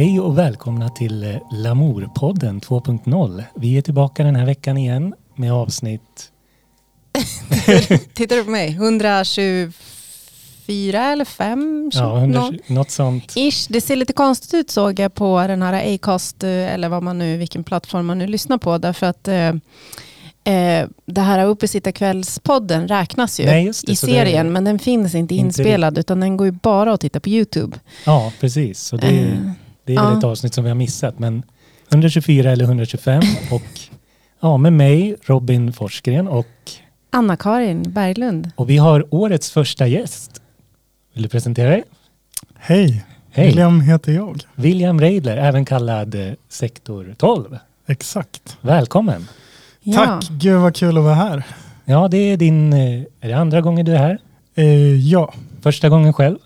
Hej och välkomna till eh, Lamourpodden 2.0. Vi är tillbaka den här veckan igen med avsnitt... Tittar du på mig? 124 eller 5? Ja, 100, något sånt. Ish. Det ser lite konstigt ut såg jag på den här Acast eh, eller vad man nu, vilken plattform man nu lyssnar på. Därför att eh, eh, det här Uppesittarkvällspodden räknas ju Nej, det, i serien det- men den finns inte Inte inspelad utan den går ju bara att titta på YouTube. Ja, precis. Så det, Eh, det är väl ja. ett avsnitt som vi har missat. Men 124 eller 125 och ja, med mig Robin Forsgren och, Anna-Karin Berglund. och vi har årets första gäst. Vill du presentera dig? Hej, Hej, William heter jag. William Reidler, även kallad eh, Sektor 12. Exakt. Välkommen! Ja. Tack, gud vad kul att vara här. Ja, det är din... eh, Är det andra gången du är här? Eh, ja, Första gången själv?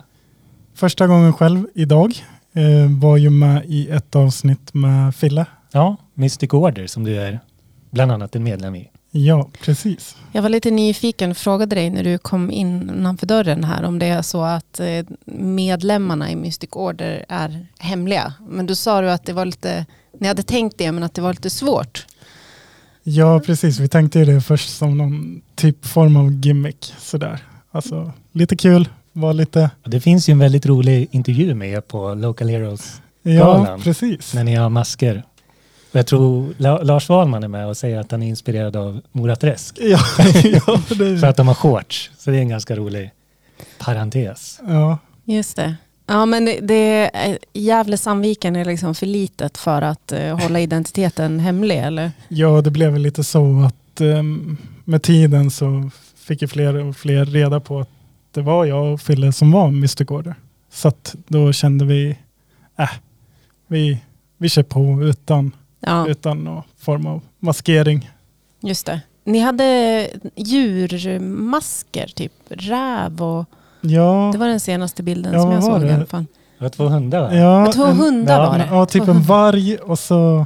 första gången själv idag. Eh, var ju med i ett avsnitt med Fille. Ja, Mystic Order som du är bland annat en medlem i. Ja, precis. Jag var lite nyfiken, frågade dig när du kom innanför dörren här om det är så att eh, medlemmarna i Mystic Order är hemliga. Men då sa du att det var lite, ni hade tänkt det men att det var lite svårt. Ja, precis. Vi tänkte ju det först som någon typ form av gimmick. Sådär. Alltså, lite kul. Var lite... Det finns ju en väldigt rolig intervju med er på Local Heroes Ja, Galan. precis. när ni har masker. Och jag tror La- Lars Wahlman är med och säger att han är inspirerad av Mora Träsk Ja, ja, för det, att de har shorts. Så det är en ganska rolig parentes. ja, Just det. Ja men det, det är- Gävle Sandviken är liksom för litet för att eh, hålla identiteten hemlig eller? ja, det blev väl lite så att ehm, med tiden så fick ju fler och fler reda på att det var jag och Fille som var Mystic Order. Så att då kände vi, äh, vi, vi kör på utan, Ja, utan någon form av maskering. just det. Ni hade djurmasker, typ räv och Ja, det var den senaste bilden Ja, som jag såg i det? alla fall. Det var två hundar va? ja, Två en- hundar ja, var det. Ja, typ en varg och så,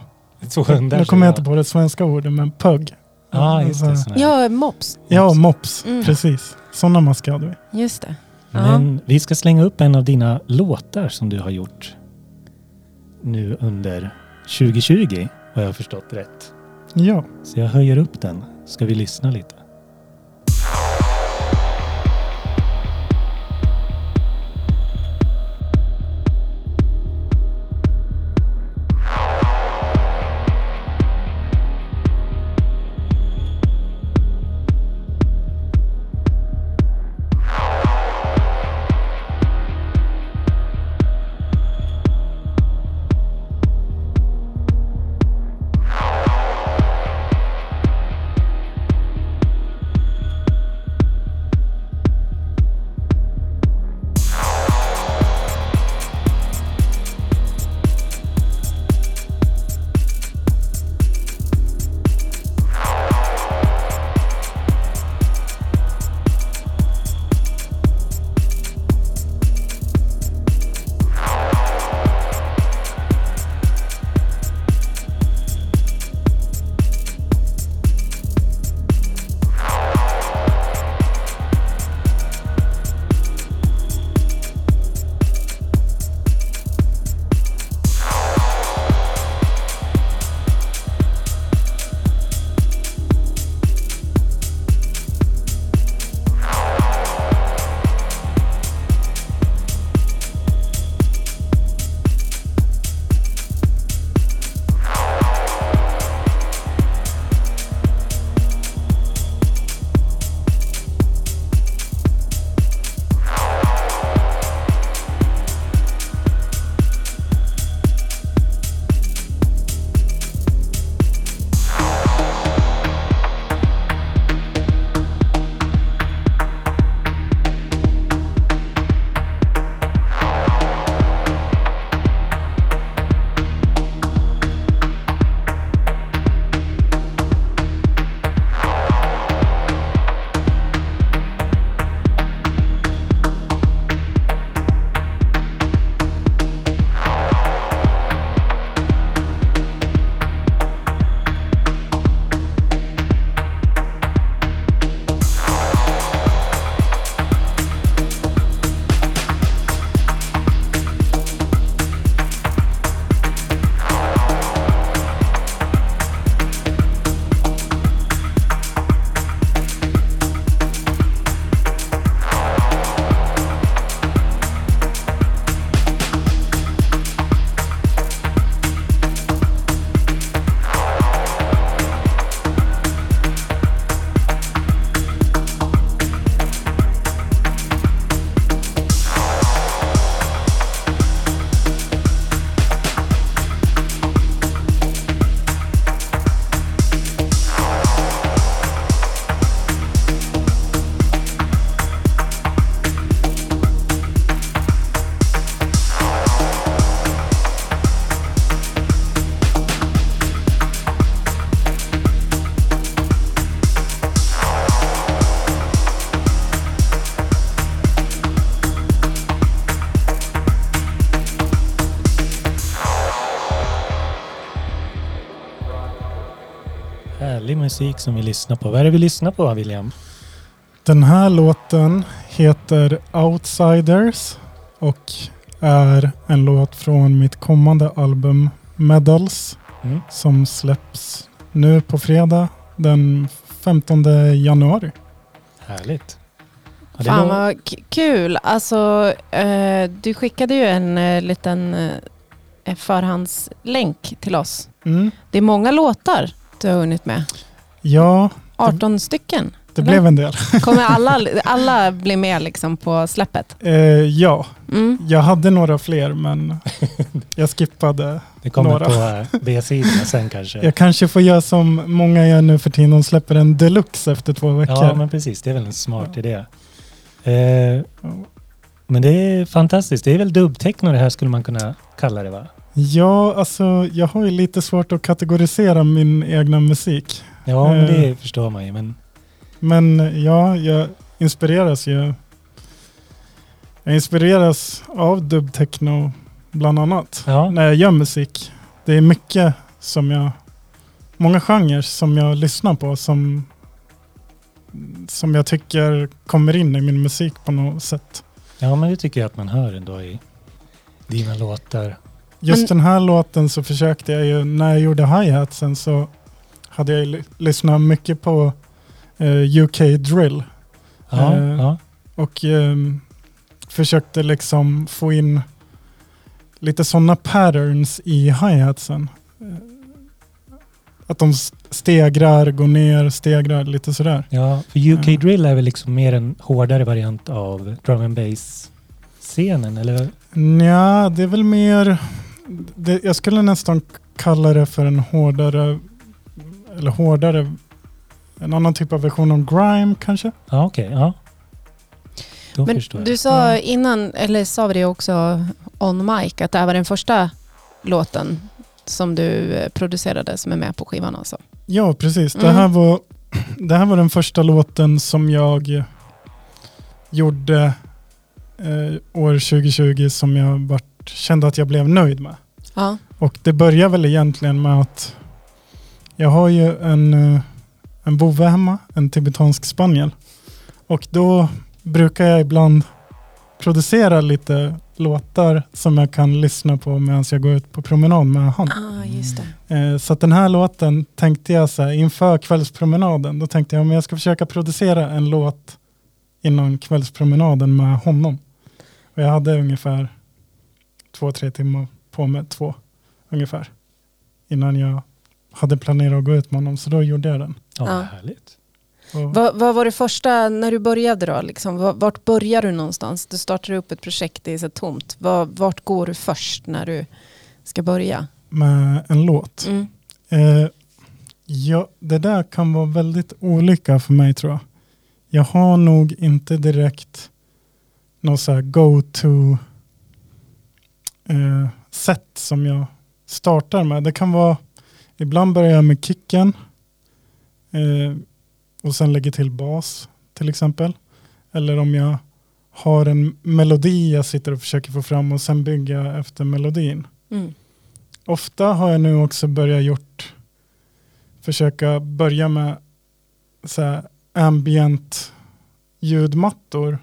Två hundar. nu kommer jag ja. inte på det svenska ordet, men pugg. Ja, just det. Såna här. Ja, mops. Ja, mops, Mm. precis. Sådana masker hade vi. Just det. Ja. Men vi ska slänga upp en av dina låtar som du har gjort nu under 2020, har jag förstått rätt. Ja, Så jag höjer upp den. Ska vi lyssna lite? Musik som vi lyssnar på. Vad är det vi lyssnar på William? Den här låten heter Outsiders och är en låt från mitt kommande album Medals Mm. som släpps nu på fredag den 15 januari. Härligt. Ja, Fan lå- vad kul. Alltså, eh, du skickade ju en eh, liten eh, förhandslänk till oss. Mm. Det är många låtar du har hunnit med. Ja, 18 stycken. det Eller? blev en del. Kommer alla, alla bli med liksom på släppet? Eh, ja, Mm. jag hade några fler men jag skippade. det kommer några. på eh, B-sidorna sen kanske. Jag kanske får göra som många gör nu för tiden. De släpper en deluxe efter två veckor. Ja, men precis. Det är väl en smart idé. Eh, men det är fantastiskt. Det är väl dubbtechno det här skulle man kunna kalla det va? Ja, alltså jag har ju lite svårt att kategorisera min egna musik. Ja, men Eh. det förstår man ju. Men Men ja, jag inspireras ju. Jag inspireras av dubbtechno bland annat. ja, När jag gör musik. Det är mycket som jag, många genrer som jag lyssnar på som, som jag tycker kommer in i min musik på något sätt. ja, men det tycker jag att man hör ändå i dina låtar. Just Men- den här låten så försökte jag ju, när jag gjorde hi-hatsen så hade jag lyssnat mycket på eh, UK drill. Ja, Eh, ja. Och ehm, försökte liksom få in lite sådana patterns i hi-hatsen. Eh, Att de stegrar, går ner, stegrar, lite sådär. ja, för UK Ja. drill är väl liksom mer en hårdare variant av drum and bass scenen eller? Nja, det är väl mer... Det, jag skulle nästan kalla det för en hårdare... Eller hårdare... En annan typ av version av grime kanske? Ja, okej. ja. Då Men du sa Ja. innan, eller sa vi det också on mic, att det här var den första låten som du eh, producerade som är med på skivan alltså. Ja, precis. Det, Mm. här var, det här var den första låten som jag gjorde eh, år 2020 som jag vart, kände att jag blev nöjd med. Ja. Och det börjar väl egentligen med att jag har ju en, eh, en vovve hemma, en tibetansk spaniel. Och då brukar jag ibland producera lite låtar som jag kan lyssna på medan jag går ut på promenad med han. Ah, just det. Eh, Så den här låten tänkte jag så här, inför kvällspromenaden, då tänkte jag om jag ska försöka producera en låt innan kvällspromenaden med honom. Och jag hade ungefär två, tre timmar på mig, två ungefär, innan jag hade planerat att gå ut med honom. Så då gjorde jag den. Ja, Ja. härligt. Och, Vad, vad var det första, när du började då? Liksom, va- vart börjar du någonstans? Du startar upp ett projekt, det är så tomt. Va- Vart går du först när du ska börja? med en låt. Mm. Eh, ja, det där kan vara väldigt olika för mig tror jag. Jag har nog inte direkt något så här go-to eh, sätt som jag startar med. Det kan vara, ibland börjar jag med kicken eh, och sen lägger till bas till exempel. Eller om jag har en melodi jag sitter och försöker få fram och sen bygga efter melodin. Mm. Ofta har jag nu också börjat gjort, försöka börja med så ambient ljudmattor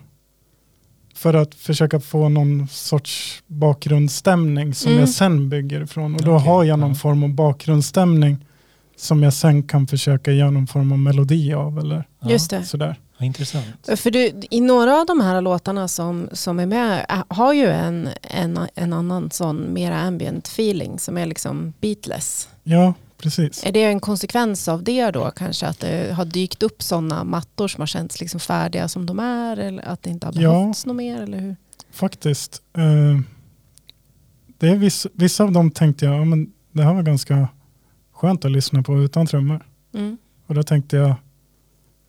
för att försöka få någon sorts bakgrundsstämning som Mm. jag sen bygger ifrån. Och då Okej, har jag någon ja. form av bakgrundsstämning som jag sen kan försöka göra någon form av melodi av eller Ja, Just det. sådär. Ja, intressant. För du, i några av de här låtarna som, som är med ä- har ju en, en, en annan sån mera ambient feeling som är liksom beatless. Ja, precis. Är det en konsekvens av det då kanske? Att det har dykt upp sådana mattor som har känts liksom färdiga som de är? Eller att det inte har Ja. behövts något mer? Eller hur? Faktiskt. Eh, det är viss, vissa av dem tänkte jag, ja, men det här var ganska skönt att lyssna på utan trummor. Mm. Och då tänkte jag,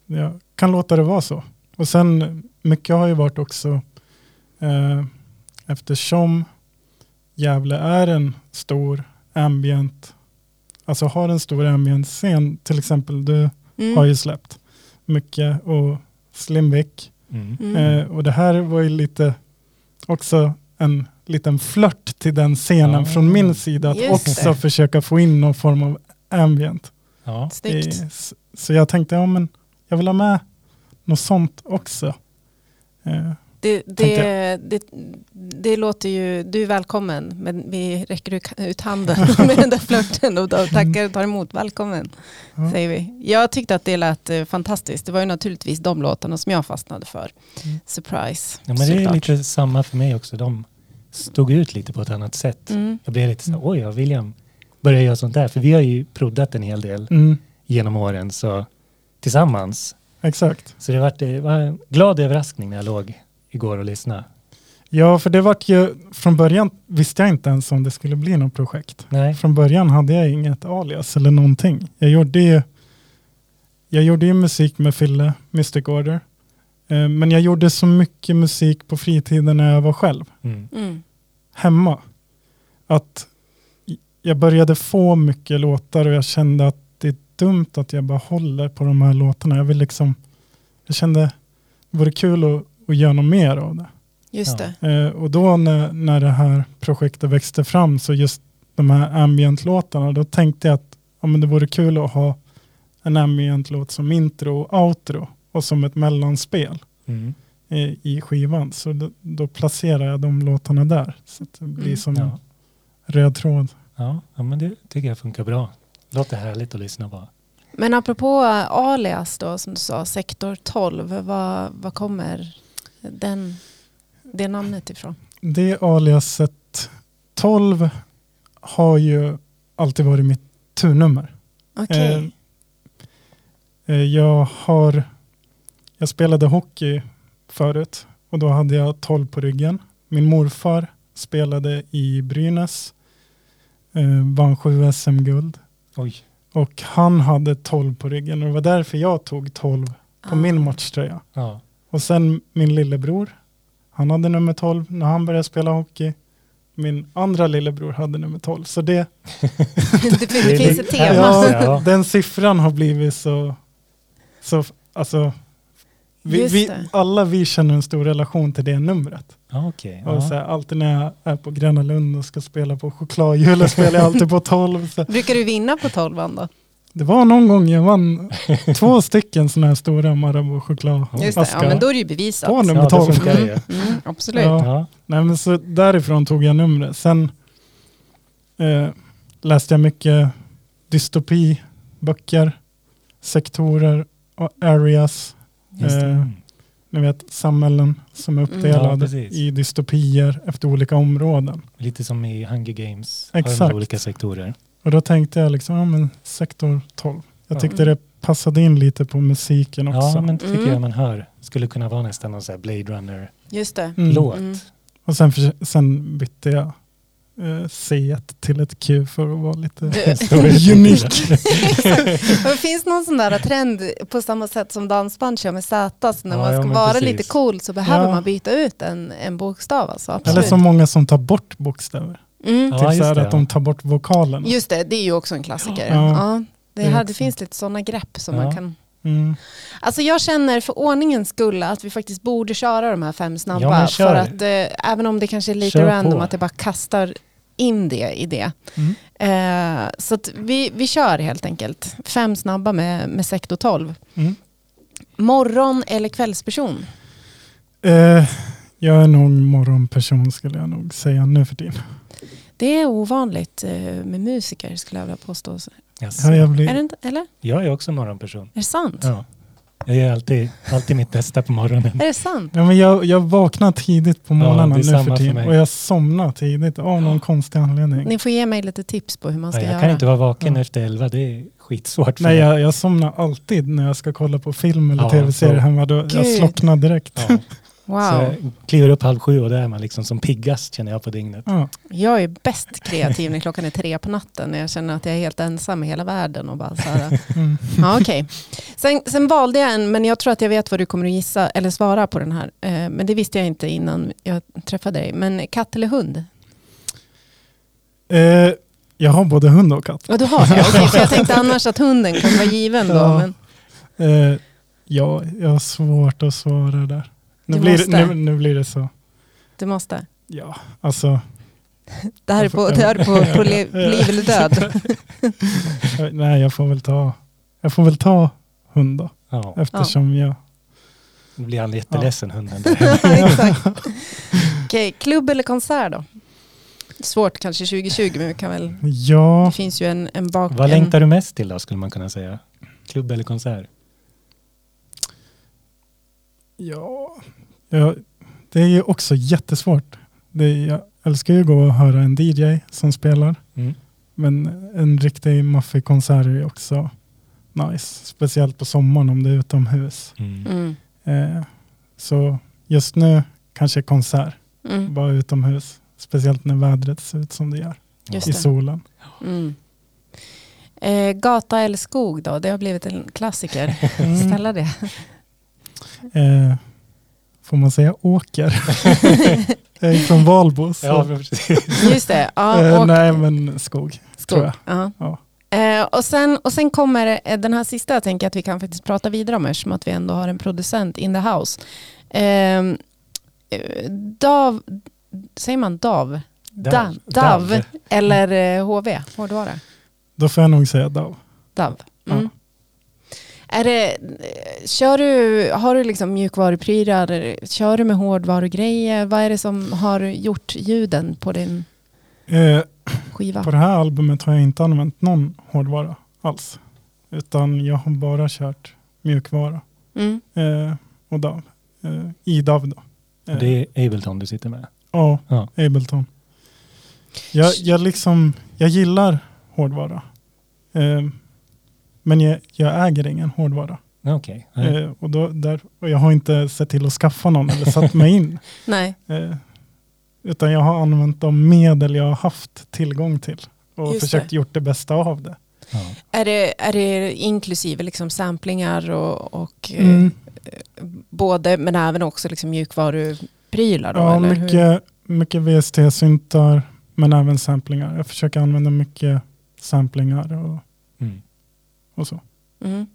jag kan låta det vara så. Och sen, mycket har ju varit också, eh, eftersom Gävle är en stor ambient, alltså har en stor ambient scen, till exempel du Mm. har ju släppt mycket och Slimvik. Mm. Mm. Eh, och det här var ju lite också en liten flört till den scenen Ah. från min sida, att Just också det. försöka få in någon form av ambient. Ja. Snyggt. Eh, Så jag tänkte, ja men jag vill ha med något sånt också. Eh, Det, det, det, det låter ju, du är välkommen, men vi räcker ut- handen med den där flörten och tackar och tar emot. Välkommen, Ja. säger vi. Jag tyckte att det lät eh, fantastiskt. Det var ju naturligtvis de låtarna som jag fastnade för. Mm. Surprise, Ja, men det är lite samma för mig också. De stod ut lite på ett annat sätt. Mm. Jag blev lite så oj, ja, William börjar göra sånt där. För vi har ju proddat en hel del Mm, genom åren så, tillsammans. exakt. Så det var, det var en glad överraskning när jag låg igår och lyssnade. Ja, för det vart ju, från början visste jag inte ens om det skulle bli något projekt. Nej, Från början hade jag inget alias eller någonting. Jag gjorde ju, jag gjorde ju musik med Fille, Mystic Order. Eh, Men jag gjorde så mycket musik på fritiden när jag var själv, mm. Mm. hemma. Att jag började få mycket låtar och jag kände att det är dumt att jag bara håller på de här låtarna. Jag vill liksom, jag kände det vore kul att, att göra något mer av det. Just Ja. det. Eh, och då när, när det här projektet växte fram, så just de här ambient-låtarna, då tänkte jag att ja, men det vore kul att ha en ambient-låt som intro och outro och som ett mellanspel Mm. eh, i skivan. Så då, då placerar jag de låtarna där. Så att det blir Mm. som Ja. en röd tråd. Ja, ja, men det tycker jag funkar bra. Låter härligt att lyssna på. Men apropå alias då, som du sa, sektor 12, vad, vad kommer den, det namnet ifrån? Det aliaset 12 har ju alltid varit mitt turnummer. Okej. Eh, eh, jag har jag spelade hockey förut och då hade jag 12 på ryggen. Min morfar spelade i Brynäs, eh, vann 7 SM-guld och han hade 12 på ryggen och det var därför jag tog 12 på Ah. min matchtröja. ja. Och sen min lillebror, han hade nummer 12 när han började spela hockey. Min andra lillebror hade nummer 12. Så det, det, det är finns ett tema. ja, den siffran har blivit så, så alltså, vi, vi, alla vi känner en stor relation till det numret. okej. Och så här, alltid när jag är på Gröna Lund och ska spela på chokladhjulet spelar jag alltid på 12. Så Brukar du vinna på 12 då? Det var någon gång jag vann två stycken sådana här stora Marabou choklad. Just det, ja, men då är det ju bevisat. På nummer Ja, då 12. funkar det ju. Mm, absolut. Ja. Ja. Nej, men så därifrån tog jag numret. Sen eh, läste jag mycket dystopiböcker, sektorer och areas. Eh, Mm. Ni vet samhällen som är Mm. uppdelade Ja, precis. i dystopier efter olika områden. Lite som i Hunger Games. Exakt. olika sektorer. Och då tänkte jag liksom, ja men sektor 12. Jag Ja. tyckte det passade in lite på musiken också. Ja, men det tycker Mm. jag man hör. Skulle kunna vara nästan någon här Blade Runner-låt. Just det. Mm. Mm. Och sen, för, sen bytte jag eh, C1 till ett Q för att vara lite unik. Det finns någon sån där trend på samma sätt som dansband kör med Z. Så när Ja, man ja, ska men vara precis. lite cool så behöver Ja. man byta ut en, en bokstav. Alltså, Eller så många som tar bort bokstäver. Mm. Ja, typ just så här det, att ja. de tar bort vokalen. Just det, det är ju också en klassiker. Ja. Ja. det, Det är här, det finns lite sådana grepp som Ja. man kan... Mm. Alltså jag känner för ordningens skull att vi faktiskt borde köra de här fem snabba. Ja, för att eh, även om det kanske är lite Kör random på. att det bara kastar in det i det. Mm. Eh, så att vi, vi kör helt enkelt. Fem snabba med, med sektor 12. Mm. Morgon eller kvällsperson? Eh, jag är nog morgonperson skulle jag nog säga nu för tiden. Det är ovanligt eh, med musiker skulle jag vilja påstå. Jaså. Ja, jag, Är blir, det inte, eller? Jag är också morgonperson. Är det sant? Ja. Jag gör alltid, alltid mitt bästa på morgonen. Är det sant? ja, men jag, jag vaknar tidigt på Ja, det är nu för för tiden. mig. och jag somnar tidigt av någon konstig anledning. Ni får ge mig lite tips på hur man ska Ja, jag göra. kan inte vara vaken Ja. efter elva. Det är skitsvårt för Nej, mig. jag, jag somnar alltid när jag ska kolla på film eller Ja, tv-serie så- hemma. Då, jag slocknar direkt. Ja. Så Wow. jag kliver upp halv sju och då är man liksom som piggast känner jag på dygnet. Ja. Jag är bäst kreativ när klockan är tre på natten. När jag känner att jag är helt ensam i hela världen. Och bara så här, Mm. ja, okay. sen, sen valde jag en, men jag tror att jag vet vad du kommer att gissa eller svara på den här. Eh, men det visste jag inte innan jag träffade dig. Men katt eller hund? Eh, jag har både hund och katt. Ja, du har det. Okej, för jag tänkte annars att hunden kan vara given då. Ja. Men, Eh, ja, jag har svårt att svara där. Nu Du blir, måste. nu, nu blir det så. du måste. Ja, alltså. Det här är på, det här är på, på liv, liv eller död. Nej, jag får väl ta, jag får väl ta hund då. Ja. Eftersom jag... Nu blir han jätteledsen hunden där. Exakt. Okej, klubb eller konsert då? Svårt kanske 2020, men vi kan väl... Ja, Det finns ju en, en bak... Vad längtar du mest till då skulle man kunna säga? Klubb eller konsert? Ja, ja, det är ju också jättesvårt. Det är, jag älskar ju att gå och höra en DJ som spelar. Mm. Men en riktig maffig konsert är ju också nice. Speciellt på sommaren om det är utomhus. Mm. Mm, Eh, så just nu kanske konsert, mm, bara utomhus. Speciellt när vädret ser ut som det gör just i det. solen. Mm. Eh, gata eller skog då? Det har blivit en klassiker. Mm. Ställa det. Eh, får man säga åker? från Valbo. Så. Ja. Just det. Ja, eh, och nej, men skog. tror jag. Ja. Ja. Eh, och, sen, och sen kommer eh, den här sista, jag tänker att vi kan faktiskt prata vidare om eftersom att vi ändå har en producent in the house. Eh, eh, Dav, säger man DAV? Dav. Dav, eller eh, HV, hårdvara? Då får jag nog säga DAV. DAV. Mm. Är det, eh, kör du, har du liksom mjukvaruprylar? Kör du med hårdvarugrejer? Vad är det som har gjort ljuden på din Eh, skiva? på det här albumet har jag inte använt någon hårdvara alls. Utan jag har bara kört mjukvara Mm. eh, och DAV. Eh, I DAV då. Eh, Det är Ableton du sitter med. Ja, Ja. Ableton. Jag, jag, liksom, jag gillar hårdvara. Eh, men jag, jag äger ingen hårdvara. Ja. Eh, och, då, där, och jag har inte sett till att skaffa någon eller satt mig in. Nej, Eh, utan jag har använt de medel jag har haft tillgång till. Och Just försökt det. gjort det bästa av det. Ja. är det, är det inklusive liksom samplingar och, och eh, Mm. både, men även också liksom mjukvaruprylar? Då, Ja, hur? mycket, mycket VST-syntar men även samplingar. Jag försöker använda mycket samplingar och, Mm. Och så. Mm.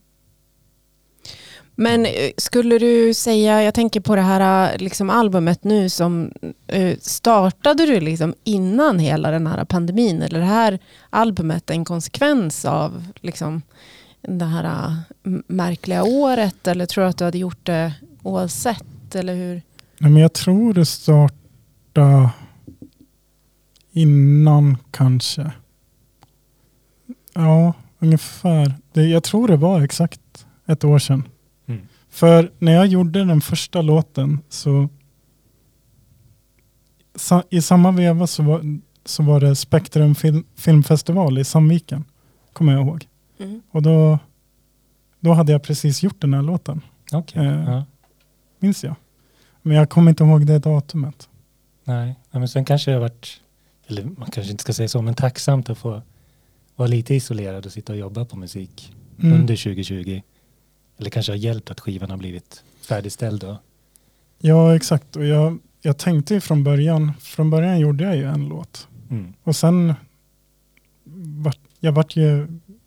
Men eh, skulle du säga, jag tänker på det här eh, liksom albumet nu som eh, startade du liksom innan hela den här pandemin eller det här albumet en konsekvens av liksom det här märkliga året eller tror du att du hade gjort det oavsett eller hur? Nej, men jag tror det startade innan kanske. Ja, ungefär. Det, jag tror det var exakt ett år sedan. Mm. För när jag gjorde den första låten så sa, i samma veva så var, så var det Spektrum film, filmfestival i Sandviken. Kommer jag ihåg. Och då, då hade jag precis gjort den här låten. Okej. Eh. Ja. Minns jag. Men jag kommer inte ihåg det datumet. Nej, men sen kanske det har varit, eller man kanske inte ska säga så, men tacksamt att få vara lite isolerad och sitta och jobba på musik Mm. under 2020. Eller kanske har hjälpt att skivan har blivit färdigställd då. Ja, exakt. Och jag, jag tänkte ju från början, från början gjorde jag ju en låt. Mm. Och sen vart jag vart ju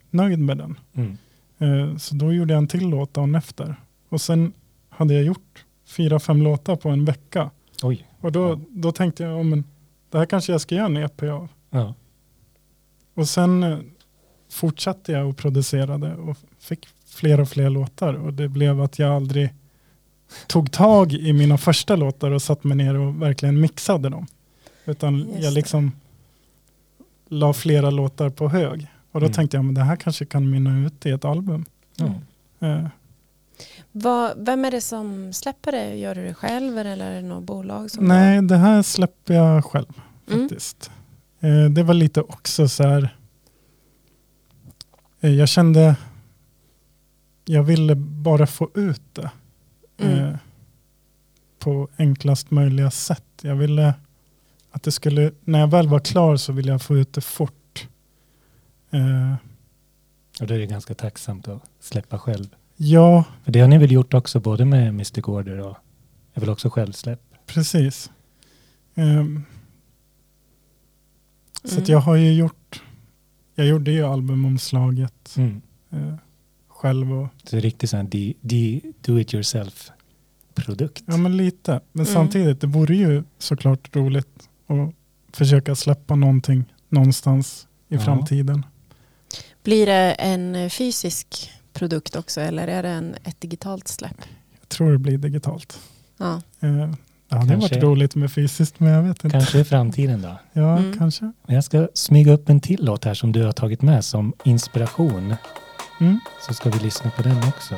nöjd med den. Mm. Eh, Så då gjorde jag en till låt dagen efter. Och sen hade jag gjort fyra, fem låtar på en vecka. Oj. Och då, Ja. då tänkte jag, ja, men det här kanske jag ska göra en EP av. Ja. Och sen eh, fortsatte jag och producerade och fick fler och fler låtar. Och det blev att jag aldrig tog tag i mina första låtar och satt mig ner och verkligen mixade dem. Utan Just jag det. liksom la flera låtar på hög. Och då Mm. tänkte jag, men det här kanske kan mynna ut i ett album. Ja. Eh, Vad, vem är det som släpper det? Gör du det själv eller är det något bolag som nej, det här släpper jag själv Mm. faktiskt. Eh, det var lite också så här. Eh, jag kände, jag ville bara få ut det. Mm. eh, på enklast möjliga sätt. Jag ville att det skulle, när jag väl var klar så ville jag få ut det fort. Eh, Och då är det ganska tacksamt att släppa själv. ja, För det har ni väl gjort också både med Mystic Order och är väl också självsläpp? precis. Ehm, så Mm. att jag har ju gjort, jag gjorde ju albumomslaget Mm. eh, själv och Så det är riktigt sån do it yourself produkt. ja men lite. Men Mm. samtidigt, det vore ju såklart roligt att försöka släppa någonting någonstans i Ja. framtiden. Blir det en fysisk produkt också eller är det en, ett digitalt släpp? Jag tror det blir digitalt. Ja. Eh, det Kanske. varit roligt med fysiskt, men jag vet inte. Kanske i framtiden då. Ja, Mm. kanske. Jag ska smyga upp en till låt här som du har tagit med som inspiration. Mm. Så ska vi lyssna på den också.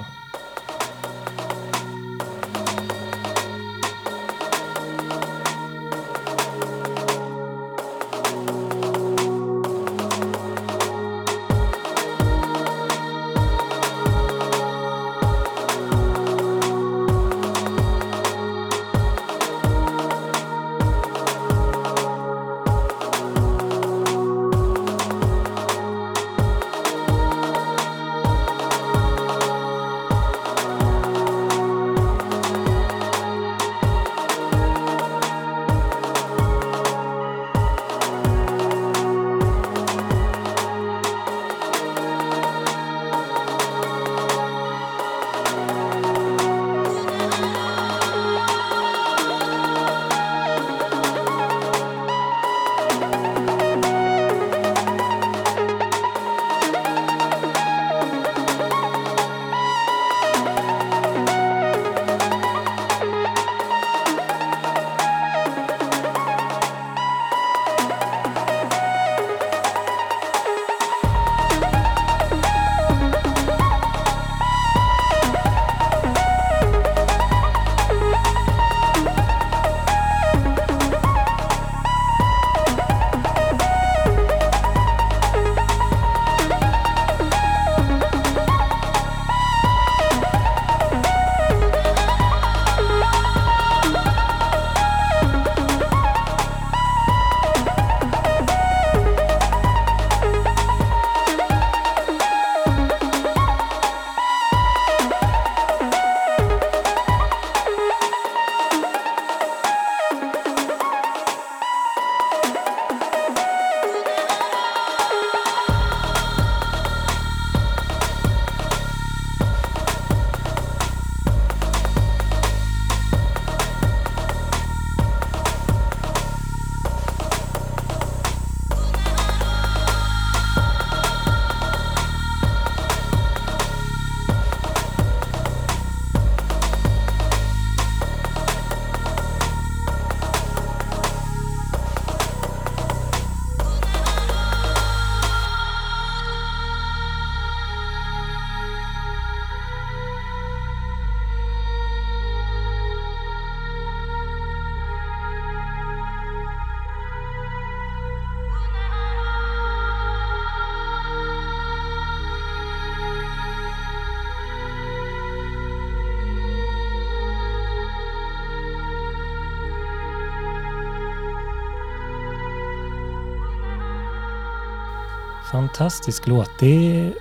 Fantastisk låt. Det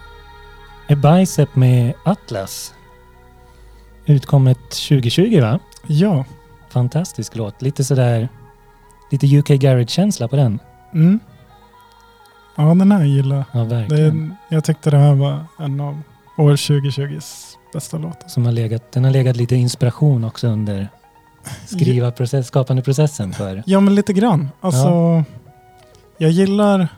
är Bicep med Atlas. Utkommet 2020 va? Ja. Fantastisk låt. Lite sådär, lite UK Garage-känsla på den. Mm. Ja, den här gillar jag. Ja, verkligen. det. Jag tyckte det här var en av år 2020s bästa låtar. Som har legat, den har legat lite inspiration också under skriva process, skapande processen för. Ja, men lite grann. Alltså, jag gillar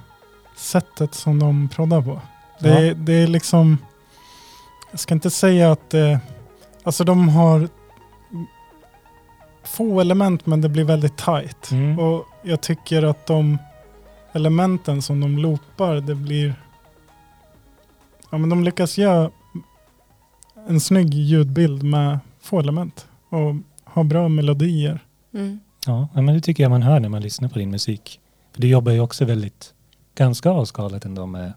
sättet som de proddar på. Det, Ja. är, det är liksom, jag ska inte säga att det, alltså de har få element men det blir väldigt tight. Mm. Och jag tycker att de elementen som de loopar, det blir, ja men de lyckas göra en snygg ljudbild med få element och ha bra melodier. Mm. Ja, ja, men det tycker jag man hör när man lyssnar på din musik. För du jobbar ju också väldigt, ganska avskalat ändå med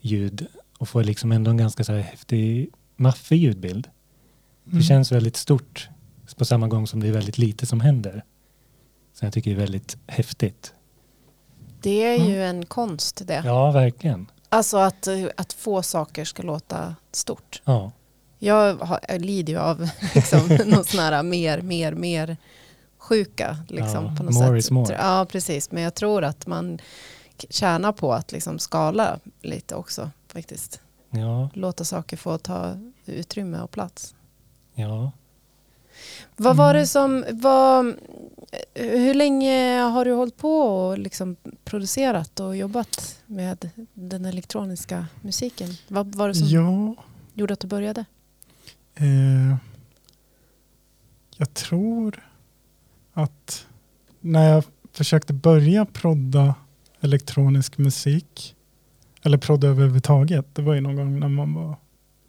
ljud och får liksom ändå en ganska så här häftig, maffig ljudbild. Det Mm. känns väldigt stort på samma gång som det är väldigt lite som händer. Så jag tycker det är väldigt häftigt. Det är ju en konst det. Ja, verkligen. Alltså att, att få saker ska låta stort. Ja, Jag, har, jag lider ju av liksom, någon sån här mer, mer, mer sjuka. Liksom, Ja, på något more sätt. is more. Ja, precis. Men jag tror att man tjänar på att liksom skala lite också faktiskt. ja, Låta saker få ta utrymme och plats. ja. Vad var Mm. det som var... Hur länge har du hållit på och liksom producerat och jobbat med den elektroniska musiken? Vad var det som Ja, gjorde att du började? eh, jag tror att när jag försökte börja prodda elektronisk musik, eller prodda överhuvudtaget, det var ju någon gång när man var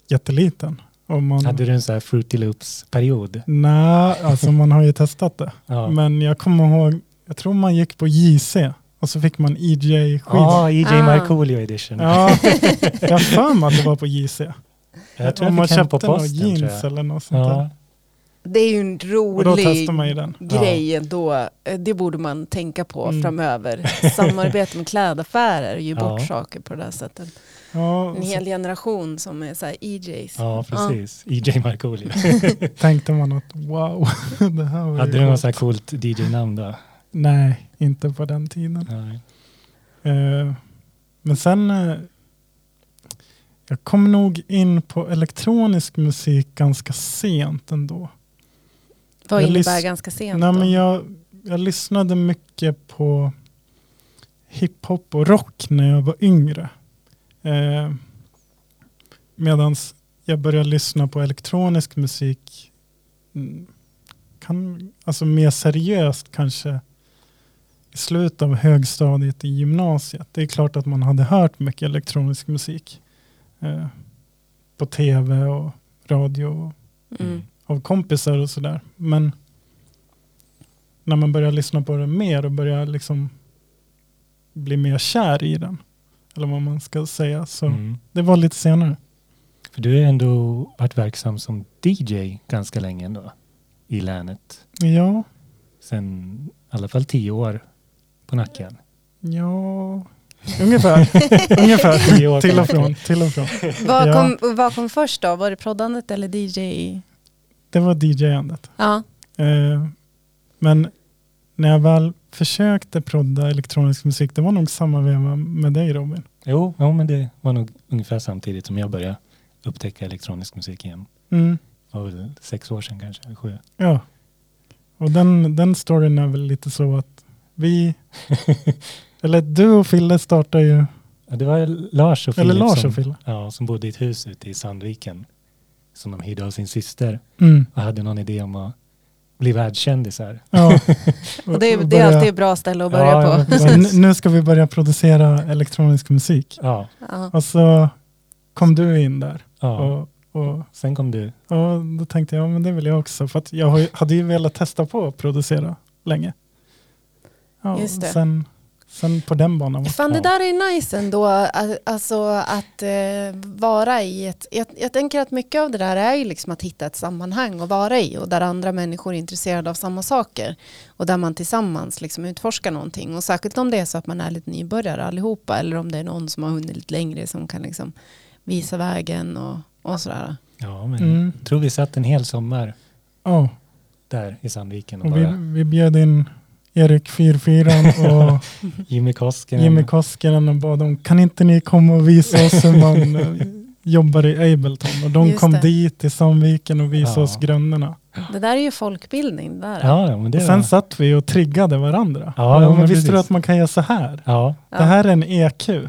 jätteliten. Och man, Hade du en sån här Fruity Loops-period? Nej, alltså man har ju testat det. Ja. Men jag kommer ihåg, jag tror man gick på JC och så fick man EJ-skiva. Ja, EJ Ah. Markoolio edition. Ja, jag har för mig att det var på JC. jag tror Om jag man fick hem på köpte några jeans jag. eller något sånt där. Ja, Det är ju en Och då rolig testar man ju den. grej ändå. Det borde man tänka på Mm. framöver. Samarbete med klädaffärer, ge bort Ja. saker på det där sättet. Ja, En och hel generation som är så här EJs. ja, precis. EJ Markoolio. så tänkte man att wow, det här var Hade ju du något coolt. så här coolt DJ-namn då? Nej, inte på den tiden. Nej. Eh, men sen, eh, jag kom nog in på elektronisk musik ganska sent ändå. Vad Jag innebär ganska sent Nej, då? men jag, jag lyssnade mycket på hiphop och rock när jag var yngre. Eh, Medan jag började lyssna på elektronisk musik mm, kan, alltså mer seriöst kanske i slutet av högstadiet i gymnasiet. Det är klart att man hade hört mycket elektronisk musik eh, på tv och radio och Mm. Av kompisar och sådär. Men när man börjar lyssna på det mer och börjar liksom bli mer kär i den. Eller vad man ska säga. Så Mm. det var lite senare. För du har ändå varit verksam som DJ ganska länge ändå i länet. Ja, Sen i alla fall tio år på nacken. ja, ungefär. ungefär. Tio år på till och från. Till och från. Vad, Ja. kom, vad kom först då? Var det proddandet eller DJ? Det var DJ-andet. Ja. Eh, men när jag väl försökte prodda elektronisk musik, det var nog samma veva med dig Robin. Jo, ja, men det var nog ungefär samtidigt som jag började upptäcka elektronisk musik igen. Mm. Det var väl sex år sedan kanske, eller sju. Ja. Och den, den storyn är väl lite så att vi, eller du och Fille startar ju, Ja, det var Lars och eller Filip Lars som, och Fille. ja, som bodde i ett hus ute i Sandviken. Som de hyrde av sin syster Mm. och hade någon idé om att bli världskändisar. Ja. Och det, Och det är alltid ett bra ställe att börja Ja, på. "Nu- ska vi börja producera elektronisk musik. Ja. Och så kom du in där. ja. Och, och, Sen kom du. och då tänkte jag, ja men det vill jag också. För att jag hade ju velat testa på att producera länge. Ja, Just det. Sen, sen på den banan. Fan det där är nice ändå, alltså att eh, vara i ett, jag, jag tänker att mycket av det där är ju liksom att hitta ett sammanhang och vara i och där andra människor är intresserade av samma saker och där man tillsammans liksom utforskar någonting och särskilt om det är så att man är lite nybörjare allihopa eller om det är någon som har hunnit lite längre som kan liksom visa vägen och, och sådär. Ja, men Mm. jag tror vi satt en hel sommar Ja, där i Sandviken och och vi, bara vi bjöd in Erik 44 och Jimmy Koskinen. Jimmy Koskinen och bad dem, kan inte ni komma och visa oss hur man eh, jobbar i Ableton? Och de Just kom det. dit till Sandviken och visade Ja. oss grunderna. Det där är ju folkbildning. Där. Ja, ja, men det Och sen var... satt vi och triggade varandra. Ja, Ja, men men visste du att man kan göra så här? Ja. Det här är en EQ.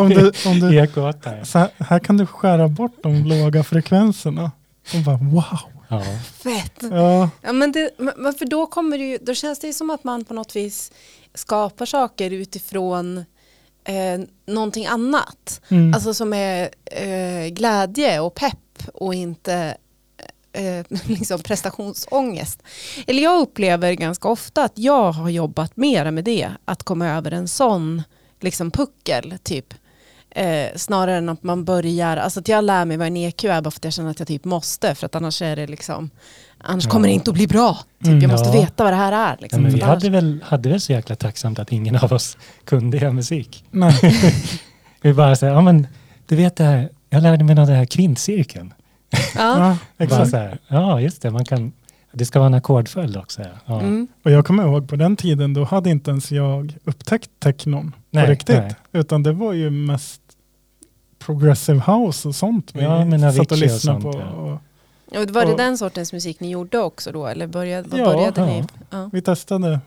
Om du, om du, Ek8. så här, här kan du skära bort de låga frekvenserna. Och bara wow. Ja. Fett. Ja, Ja, men det, men för då, kommer det ju, då känns det ju som att man på något vis skapar saker utifrån eh, någonting annat. mm. Alltså som är eh, glädje och pepp och inte eh, liksom prestationsångest. Eller jag upplever ganska ofta att jag har jobbat mera med det. Att komma över en sån liksom puckel typ. Eh, snarare än att man börjar, alltså att jag lär mig vad en EQ är bara för att jag känner att jag typ måste för att annars är det liksom, annars Ja. kommer det inte att bli bra. Typ. Mm, jag måste ja. veta vad det här är. Ja, Liksom. men För vi annars- hade väl, hade väl så jäkla tacksamt att ingen av oss kunde göra musik. nej. Vi bara säger, ja men du vet det här, jag lärde mig av det här kvintcirkeln. ja. Ja, exakt. så här, ja just det, man kan, det ska vara en ackordföljd också. Ja. Ja. Mm. Och jag kommer ihåg på den tiden då hade inte ens jag upptäckt technon Nej, på riktigt. nej. Utan det var ju mest progressive house och sånt vi Ja, men satt och lyssnade sånt, på. ja. Och, Och var det Och- den sortens musik ni gjorde också då? Eller började, vad Ja, började ja. ni? Ja. Vi testade,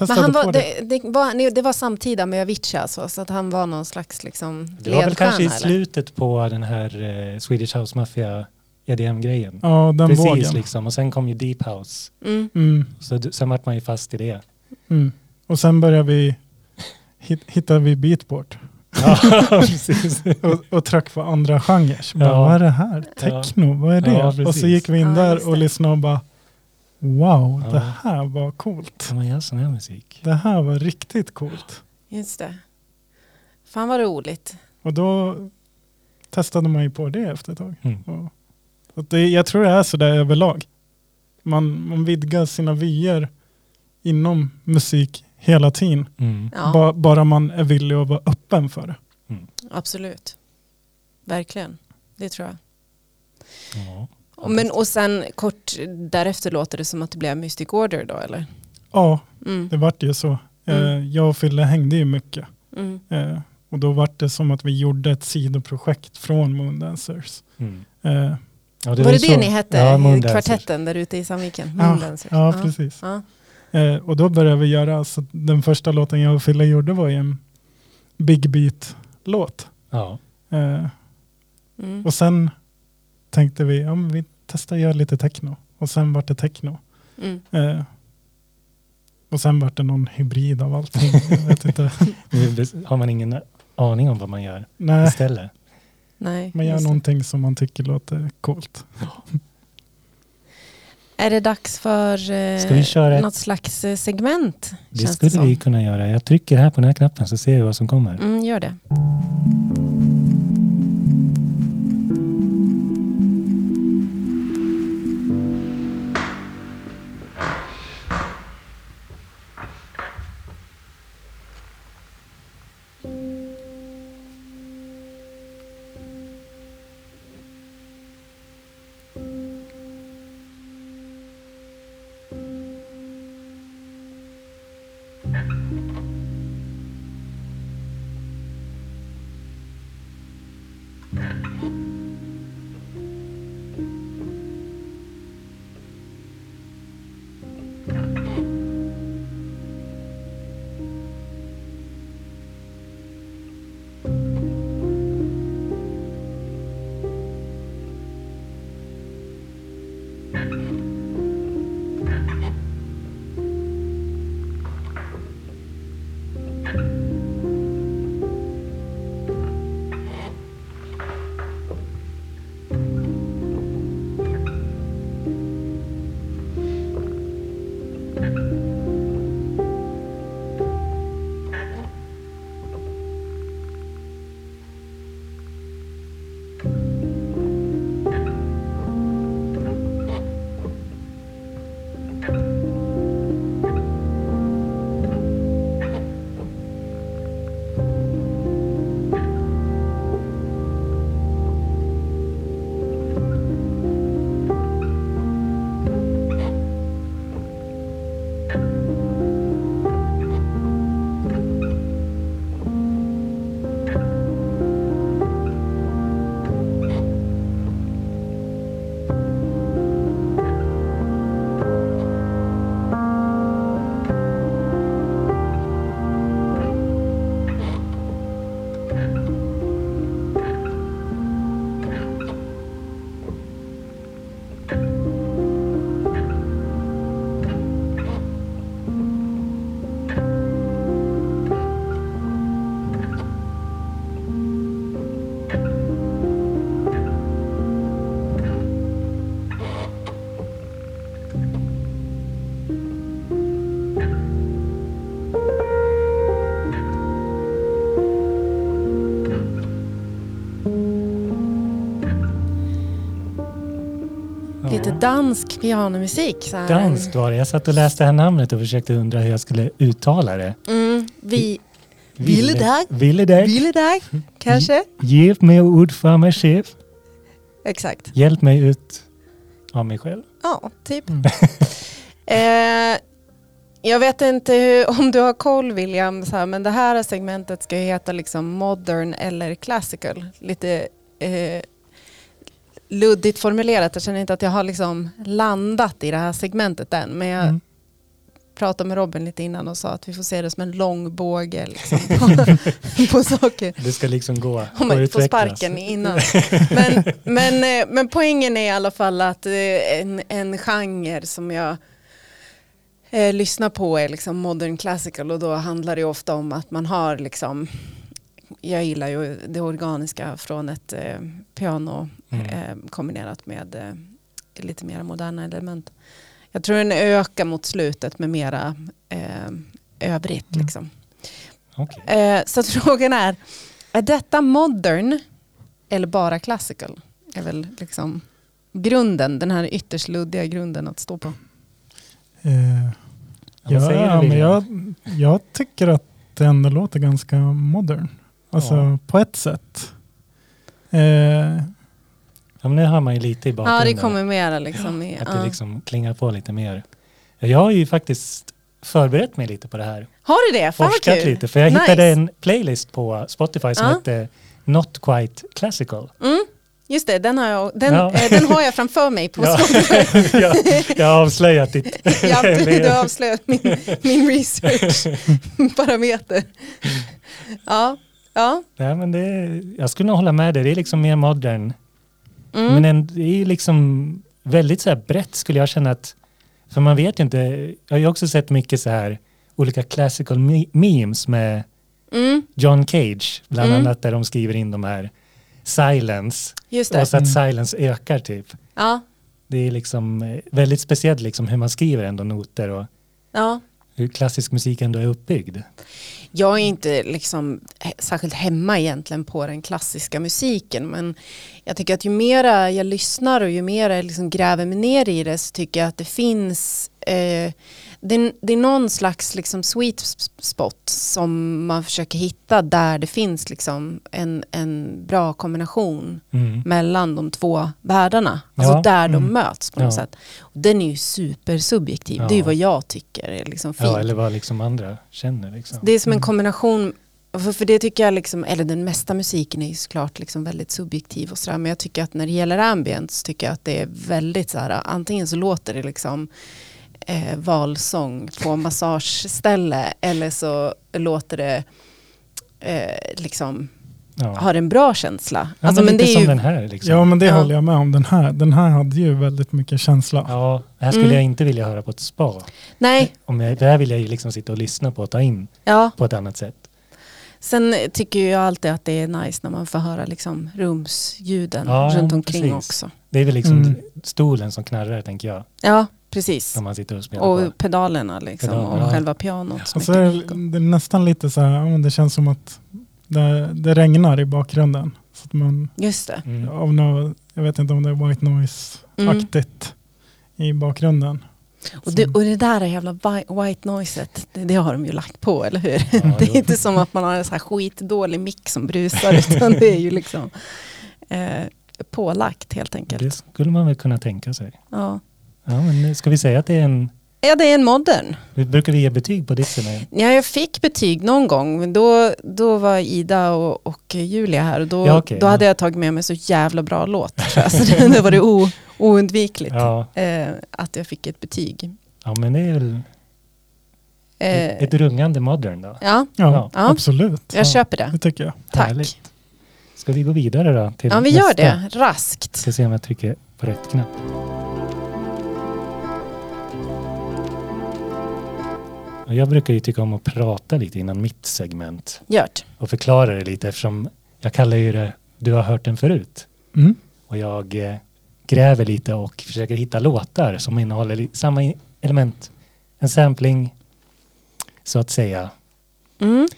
Men han var, det. det, det, var, nej, det var samtida med Avicii alltså, så att han var någon slags liksom Det var väl kanske i eller? slutet på den här eh, Swedish House Mafia EDM-grejen. Ja, den Precis vågen. liksom. Och sen kom ju Deep House. Mm. Mm, Så sen vart man ju fast i det. mm. Och sen började vi, hit, hittade vi beatboard. Ja, precis. och, och tryck på andra genrer. Bara, Ja. Vad är det här? Techno, vad är det? Ja, och så gick vi in Ja, där och lyssnade och bara Wow, Ja. det här var coolt. Kan man göra sån här musik? Det här var riktigt coolt. Just det. Fan vad roligt. Och då testade man ju på det efter ett tag. Mm. Och, att det, jag tror det är så där överlag. Man, man vidgar sina vyer inom musik hela tiden. Mm. Ja, Ba, bara man är villig att vara öppen för det. absolut. Verkligen. Det tror jag. Ja. Och, men, och sen kort därefter låter det som att det blev Mystic Order då eller? Ja, Mm. det vart ju så. Mm. Eh, jag och Fille hängde ju mycket. Mm. Eh, och då vart det som att vi gjorde ett sidoprojekt från Moondancers. Mm. Eh, Ja, var ju det så- det ni hette? Ja. Kvartetten där ute i Sandviken? Ja, ja, precis. Ja. Eh, och då började vi göra, så den första låten jag och Fille gjorde var ju en Big Beat-låt. Ja. Eh, Mm. och sen tänkte vi, ja men vi testar att göra lite techno. Och sen vart det techno. Mm. Eh, och sen vart det någon hybrid av allting. Jag vet inte. Har man ingen aning om vad man gör Nej, istället. Nej, man gör någonting som man tycker låter coolt. Är det dags för eh, Ska vi köra ett- något slags eh, segment? Det känns skulle som. vi kunna göra. Jag trycker här på den här knappen så ser vi vad som kommer. Mm, gör det. Dansk pianomusik. Så här. Danskt var det. Jag satt och läste det här namnet och försökte undra hur jag skulle uttala det. Mm, vi... Ville dag. Ville dag. Ville dag, kanske? Hjälp mig ut för mig själv. Exakt. Hjälp mig ut av mig själv. Ja, typ. Mm. Eh, jag vet inte hur, om du har koll William, så här, men det här segmentet ska ju heta liksom modern eller classical. Lite, eh, luddigt formulerat. Jag känner inte att jag har liksom landat i det här segmentet än. Men jag Mm. pratade med Robin lite innan och sa att vi får se det som en lång båge liksom, på, på saker. Det ska liksom gå Om man får sparken innan. Men, men, eh, men poängen är i alla fall att eh, en, en genre som jag eh, lyssnar på är liksom modern classical och då handlar det ofta om att man har liksom jag gillar ju det organiska från ett eh, piano Mm. eh, kombinerat med eh, lite mer moderna element. Jag tror den ökar mot slutet med mera eh, övrigt. Mm. Liksom. Okej. Eh, så frågan är, är detta modern eller bara classical? Är väl liksom grunden, den här ytterst luddiga grunden att stå på. Eh, Ja, men jag, jag tycker att det ändå låter ganska modern. Alltså Ja. på ett sätt. Eh, Ja, men nu hör man ju lite i Ja, bakgrunden. det kommer mera liksom. I, Att ja. det liksom klingar på lite mer. Jag har ju faktiskt förberett mig lite på det här. Har du det? Fan Forskat kul. lite. För jag Nice. hittade en playlist på Spotify som Ja. hette Not Quite Classical. Mm, just det, den har jag, den, Ja. eh, den har jag framför mig på Ja. Spotify. jag, jag har avslöjat ditt... Ja, du, du har avslöjat min, min research-parameter. Ja, ja. Nej, men det, jag skulle nog hålla med dig. Det är liksom mer modern. Mm. Men en, det är liksom väldigt så här brett skulle jag känna att... För man vet ju inte. Jag har ju också sett mycket så här olika classical me- memes med Mm, John Cage. Bland Mm. annat där de skriver in de här silence. just det. Och så att silence ökar typ. Ja, Det är liksom eh, väldigt speciellt liksom hur man skriver ändå noter och ja. hur klassisk musik ändå är uppbyggd. Jag är inte liksom särskilt hemma egentligen på den klassiska musiken men jag tycker att ju mera jag lyssnar och ju mer jag liksom gräver mig ner i det så tycker jag att det finns eh, det, är- det är någon slags liksom sweet spot som man försöker hitta där det finns liksom en, en bra kombination Mm. mellan de två världarna. Alltså Ja, där de mm. möts på något Ja. sätt. Och den är ju supersubjektiv. Det är ju Ja. vad jag tycker är liksom fint. Ja, eller vad liksom andra känner. Liksom. Det är som en Mm. kombination, för, för det tycker jag, liksom, eller den mesta musiken är ju såklart liksom väldigt subjektiv och sådär, men jag tycker att när det gäller ambient så tycker jag att det är väldigt så här, antingen så låter det liksom eh, valsång på massageställe eller så låter det eh, liksom, ja. har en bra känsla. Ja, alltså, men, men det är som ju, den här. Liksom. ja men det Ja. håller jag med om. Den här, den här hade ju väldigt mycket känsla. Ja, det här skulle Mm. jag inte vilja höra på ett spa. nej, Om jag, det här vill jag ju liksom sitta och lyssna på och ta in ja. på ett annat sätt. Sen tycker jag alltid att det är nice när man får höra liksom rumsljuden Ja, runt omkring precis. också. Det är väl liksom Mm. stolen som knarrar tänker jag. Ja, precis. När man sitter och spelar på. Och pedalerna liksom Pedaler, och ja. själva pianot. som Och så är det, det är nästan lite så här, ja, men det känns som att det, det regnar i bakgrunden. Så att man, Just det. Mm. av något, jag vet inte om det är white noise-aktigt i bakgrunden. Och, det, och det där jävla white noiset, det, det har de ju lagt på, eller hur? Ja, det är jo. inte som att man har en så här skitdålig mick som brusar, utan det är ju liksom eh, pålagt helt enkelt. Det skulle man väl kunna tänka sig. Ja. Ja, men ska vi säga att det är en... ja, det är en modern. Vi brukar vi ge betyg på Dixie Ja, jag fick betyg någon gång, men då, då var Ida och, och Julia här och då, Ja, okej, då hade ja. jag tagit med mig så jävla bra låt. Så det, det var det o, oundvikligt Ja, eh, att jag fick ett betyg. ja, men det är väl Eh, ett, rungande modern då. ja, Ja, Ja. Ja. absolut. jag köper det. Det tycker jag. Tack. Härligt. Ska vi gå vidare då? Till Ja, vi nästa? gör det raskt. Ska se om jag trycker på rätt knapp. Jag brukar ju tycka om att prata lite innan mitt segment Gjort. och förklara det lite eftersom jag kallar ju det Du har hört den förut. Mm. Och jag eh, gräver lite och försöker hitta låtar som innehåller samma element. En sampling så att säga. Mm.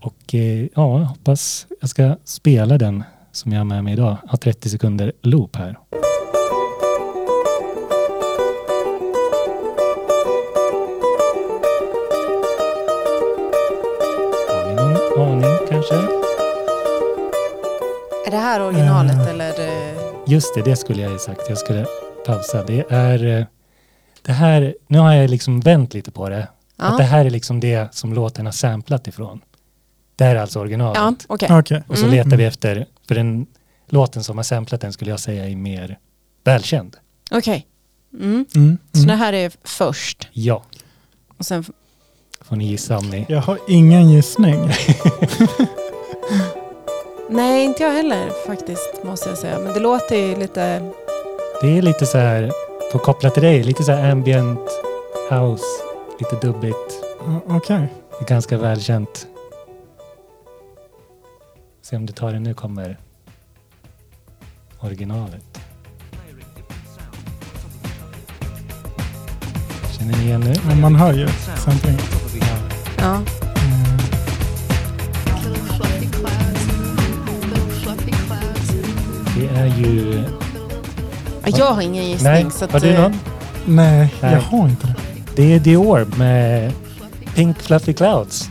Och eh, ja, jag hoppas jag ska spela den som jag har med mig idag. Jag har 30 sekunder loop här. Aning kanske? Är det här originalet Eh. eller? Just det, det skulle jag ju sagt. Jag skulle pausa. Det är eh, det här. Nu har jag liksom vänt lite på det. Att det Ja, här är liksom det som låten har samplat ifrån. Det här är alltså originalet. ja okej. Okej. Och så Mm. letar vi efter, för den, låten som har samplat den skulle jag säga är mer välkänd. Okej. Mm. Mm, Så mm. det här är först. Ja, Och sen, får ni gissa om ni... Jag har ingen gissning. nej, inte jag heller faktiskt måste jag säga. Men det låter ju lite... Det är lite så här, för att koppla till dig, lite så här ambient house, lite dubbigt. Ja, Okej. Det är ganska välkänt. Se om du tar det nu kommer originalet. Känner ni igen nu? Men man hör ju samplingen. Ja. Det är ju... Jag har ingen gissning. Nej, så att, har du eh, någon? Nej, Nej. jag har inte det. Det är Orb med Pink Fluffy Clouds.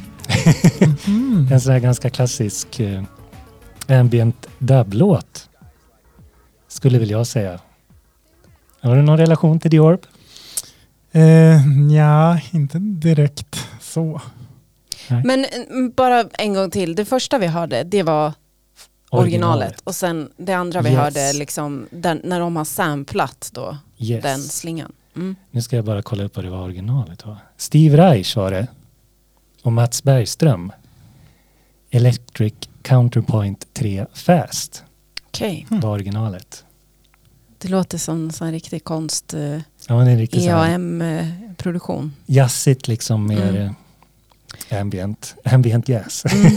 Mm. En sån här ganska klassisk eh, ambient dub-låt. Skulle väl jag säga. Har du någon relation till Orb? Eh, ja, inte direkt så. Men mm, bara en gång till. Det första vi hörde, det var originalet. Och sen det andra vi Yes. hörde, liksom, den, när de har samplat då, Yes. den slingan. Mm. Nu ska jag bara kolla upp vad det var originalet var. Steve Reich var det. Och Mats Bergström. Electric Counterpoint 3 Fast Okej, var originalet. det låter som en riktig konst, eh, Ja, så här EAM-produktion. jazzigt liksom mer Mm. ambient. Ambient jazz. Mm.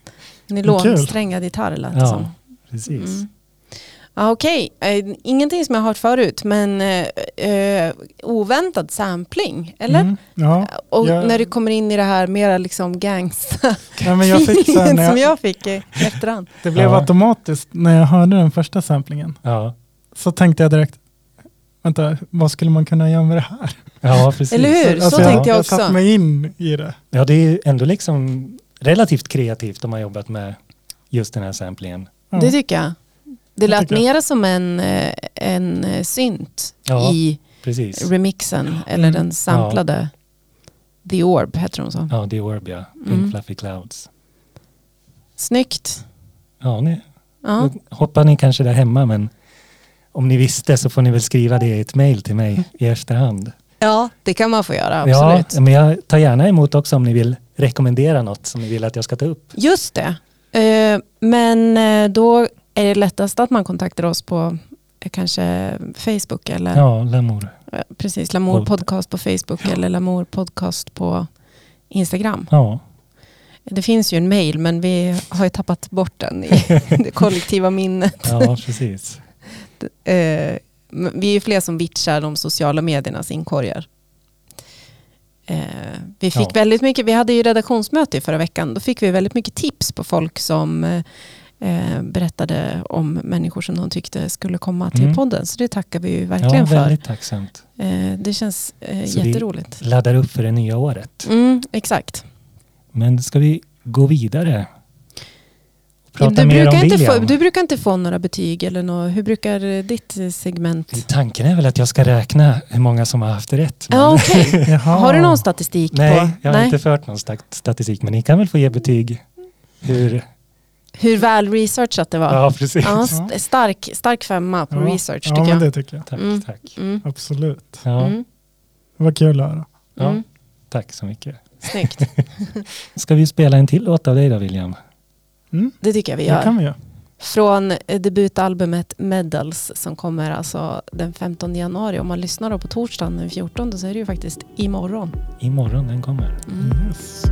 Nylonsträngad gitarr lät det Ja, som. precis. Mm. Ja, Okej, eh, ingenting som jag har hört förut, men eh, eh, oväntad sampling, eller? Mm. Ja, Och jag- när du kommer in i det här mera liksom gangsta Nej, men jag fick så här, när som jag, jag fick i efterhand. det blev Ja. automatiskt när jag hörde den första samplingen. Ja. Så tänkte jag direkt, vänta, vad skulle man kunna göra med det här? ja, precis. Eller hur? Så Alltså, tänkte jag jag också. satt mig in i det. Ja, det är ändå liksom relativt kreativt om man jobbat med just den här samplingen. Ja. Det tycker jag. Det Jag lät jag. mera som en, eh, en eh, synt Ja. i Precis. remixen, eller Mm. den samplade The Orb, heter de så. Ja, The Orb ja. Pink Mm. Fluffy Clouds. Snyggt. Ja, ni, Ja. hoppar ni kanske där hemma men om ni visste så får ni väl skriva det i ett mail till mig i efterhand. ja, det kan man få göra, absolut. Ja, men jag tar gärna emot också om ni vill rekommendera något som ni vill att jag ska ta upp. Just det. Eh, men eh, då är det lättast att man kontaktar oss på eh, kanske Facebook eller Ja, Lamour. precis, Lamour. Podcast på Facebook eller Lamour Podcast på Instagram. Ja, Det finns ju en mail men vi har ju tappat bort den i det kollektiva minnet. ja precis. Eh, vi är ju fler som vitchar de sociala mediernas inkorgar. Eh, vi fick Ja. väldigt mycket, vi hade ju redaktionsmöte i förra veckan, då fick vi väldigt mycket tips på folk som eh, eh, berättade om människor som de tyckte skulle komma till Mm. podden. Så det tackar vi ju Ja, verkligen för. väldigt tacksamt. Eh, det känns eh, Så vi- jätteroligt. Laddar upp för det nya året. Mm, exakt. Men ska vi gå vidare? Prata Du mer om brukar, inte få, William? du brukar inte få några betyg eller nå, hur brukar eh, ditt eh, segment? Tanken är väl att jag ska räkna hur många som har haft rätt. men- Ja. Jaha. Har du någon statistik Nej, på? jag har inte fört någon stat- statistik, men ni kan väl få ge betyg hur... Hur väl researchat det var? Ja, precis. Ja, st- stark, stark femma på Ja. research Ja, tycker men jag. det tycker jag. Tack, Mm. tack. Mm. Absolut. Ja, Mm. Var kul att höra. ja, Mm. tack så mycket. Snyggt. Ska vi spela en till låt av dig då, William? Mm, Det tycker jag vi det gör. kan vi göra. Från eh, debutalbumet Medals som kommer alltså den 15 januari. Om man lyssnar då på torsdagen den 14 så är det ju faktiskt imorgon. Imorgon den kommer. Mm. Yes.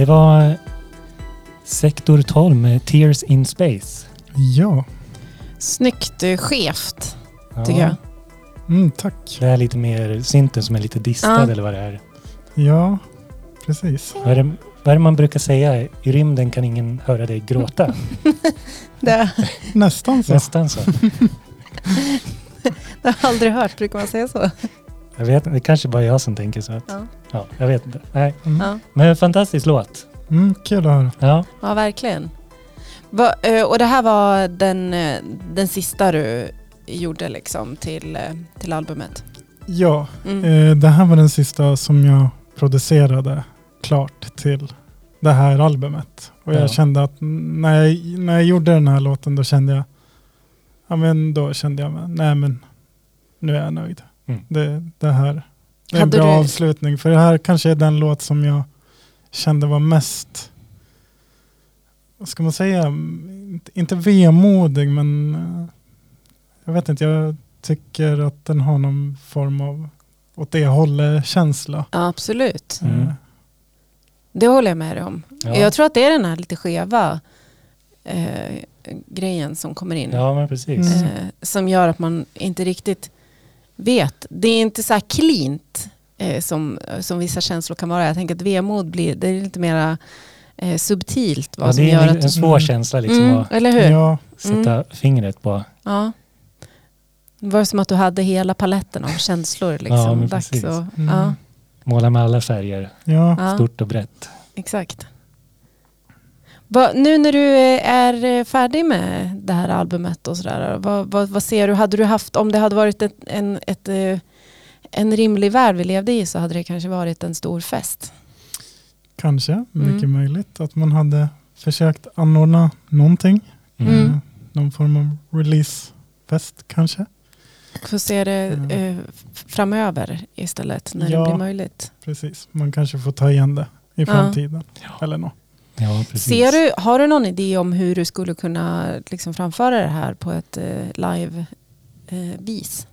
Det var Sektor 12 med Tears in Space. Ja, Snyggt eh, skevt, Ja, tycker jag. mm, tack. Det är lite mer synten som är lite distad Ja. eller vad det är. Ja, precis. Vad är, det, vad är det man brukar säga? I rymden kan ingen höra dig gråta. Det, Nästan så. Nästan så. det har jag aldrig hört, brukar man säga så? Jag vet, det kanske bara jag som tänker så. Att, Ja. ja, jag vet inte. Nej. Mm. Ja, Men en fantastisk låt. Mm, kul att höra. Ja, ja verkligen. Va, eh, och det här var den, eh, den sista du gjorde liksom till, eh, till albumet? Ja, Mm. eh, det här var den sista som jag producerade klart till det här albumet. Och jag Ja. kände att när jag, när jag gjorde den här låten då kände jag, ja men då kände jag, nej men nu är jag nöjd. Mm. Det, det här det är en bra du- avslutning. För det här kanske är den låt som jag kände var mest, vad ska man säga, inte, inte vemodig men eh, jag vet inte, jag tycker att den har någon form av åt det hållet känsla. Ja, absolut. Mm. Eh, Det håller jag med dig om. Ja. Jag tror att det är den här lite skeva eh, grejen som kommer in. ja men precis. Mm. eh, som gör att man inte riktigt vet. Det är inte så här cleant eh, som, som vissa känslor kan vara. Jag tänker att vemod blir, det är lite mera eh, subtilt. Vad Ja, som det gör är en, att, en svår Mm. känsla liksom mm, att eller hur? Ja. Ja, sätta fingret på. Det var som att du hade hela paletten av känslor. Liksom. Ja, Dags och, Mm. ja, Måla med alla färger, ja. ja, stort och brett. exakt. Va, nu när du eh, är eh, färdig med det här albumet och sådär, vad, vad, vad ser du? Hade du haft, om det hade varit ett, en, ett, eh, en rimlig värld vi levde i så hade det kanske varit en stor fest. kanske, mycket Mm. möjligt att man hade försökt anordna någonting. Mm. Mm. Eh, någon form av releasefest kanske. Får se det Mm. eh, f- framöver istället när Ja. det blir möjligt. Precis, man kanske får ta igen det i framtiden. Eller något. Ja. Ser du, har du någon idé om hur du skulle kunna liksom, framföra det här på ett eh, live-vis?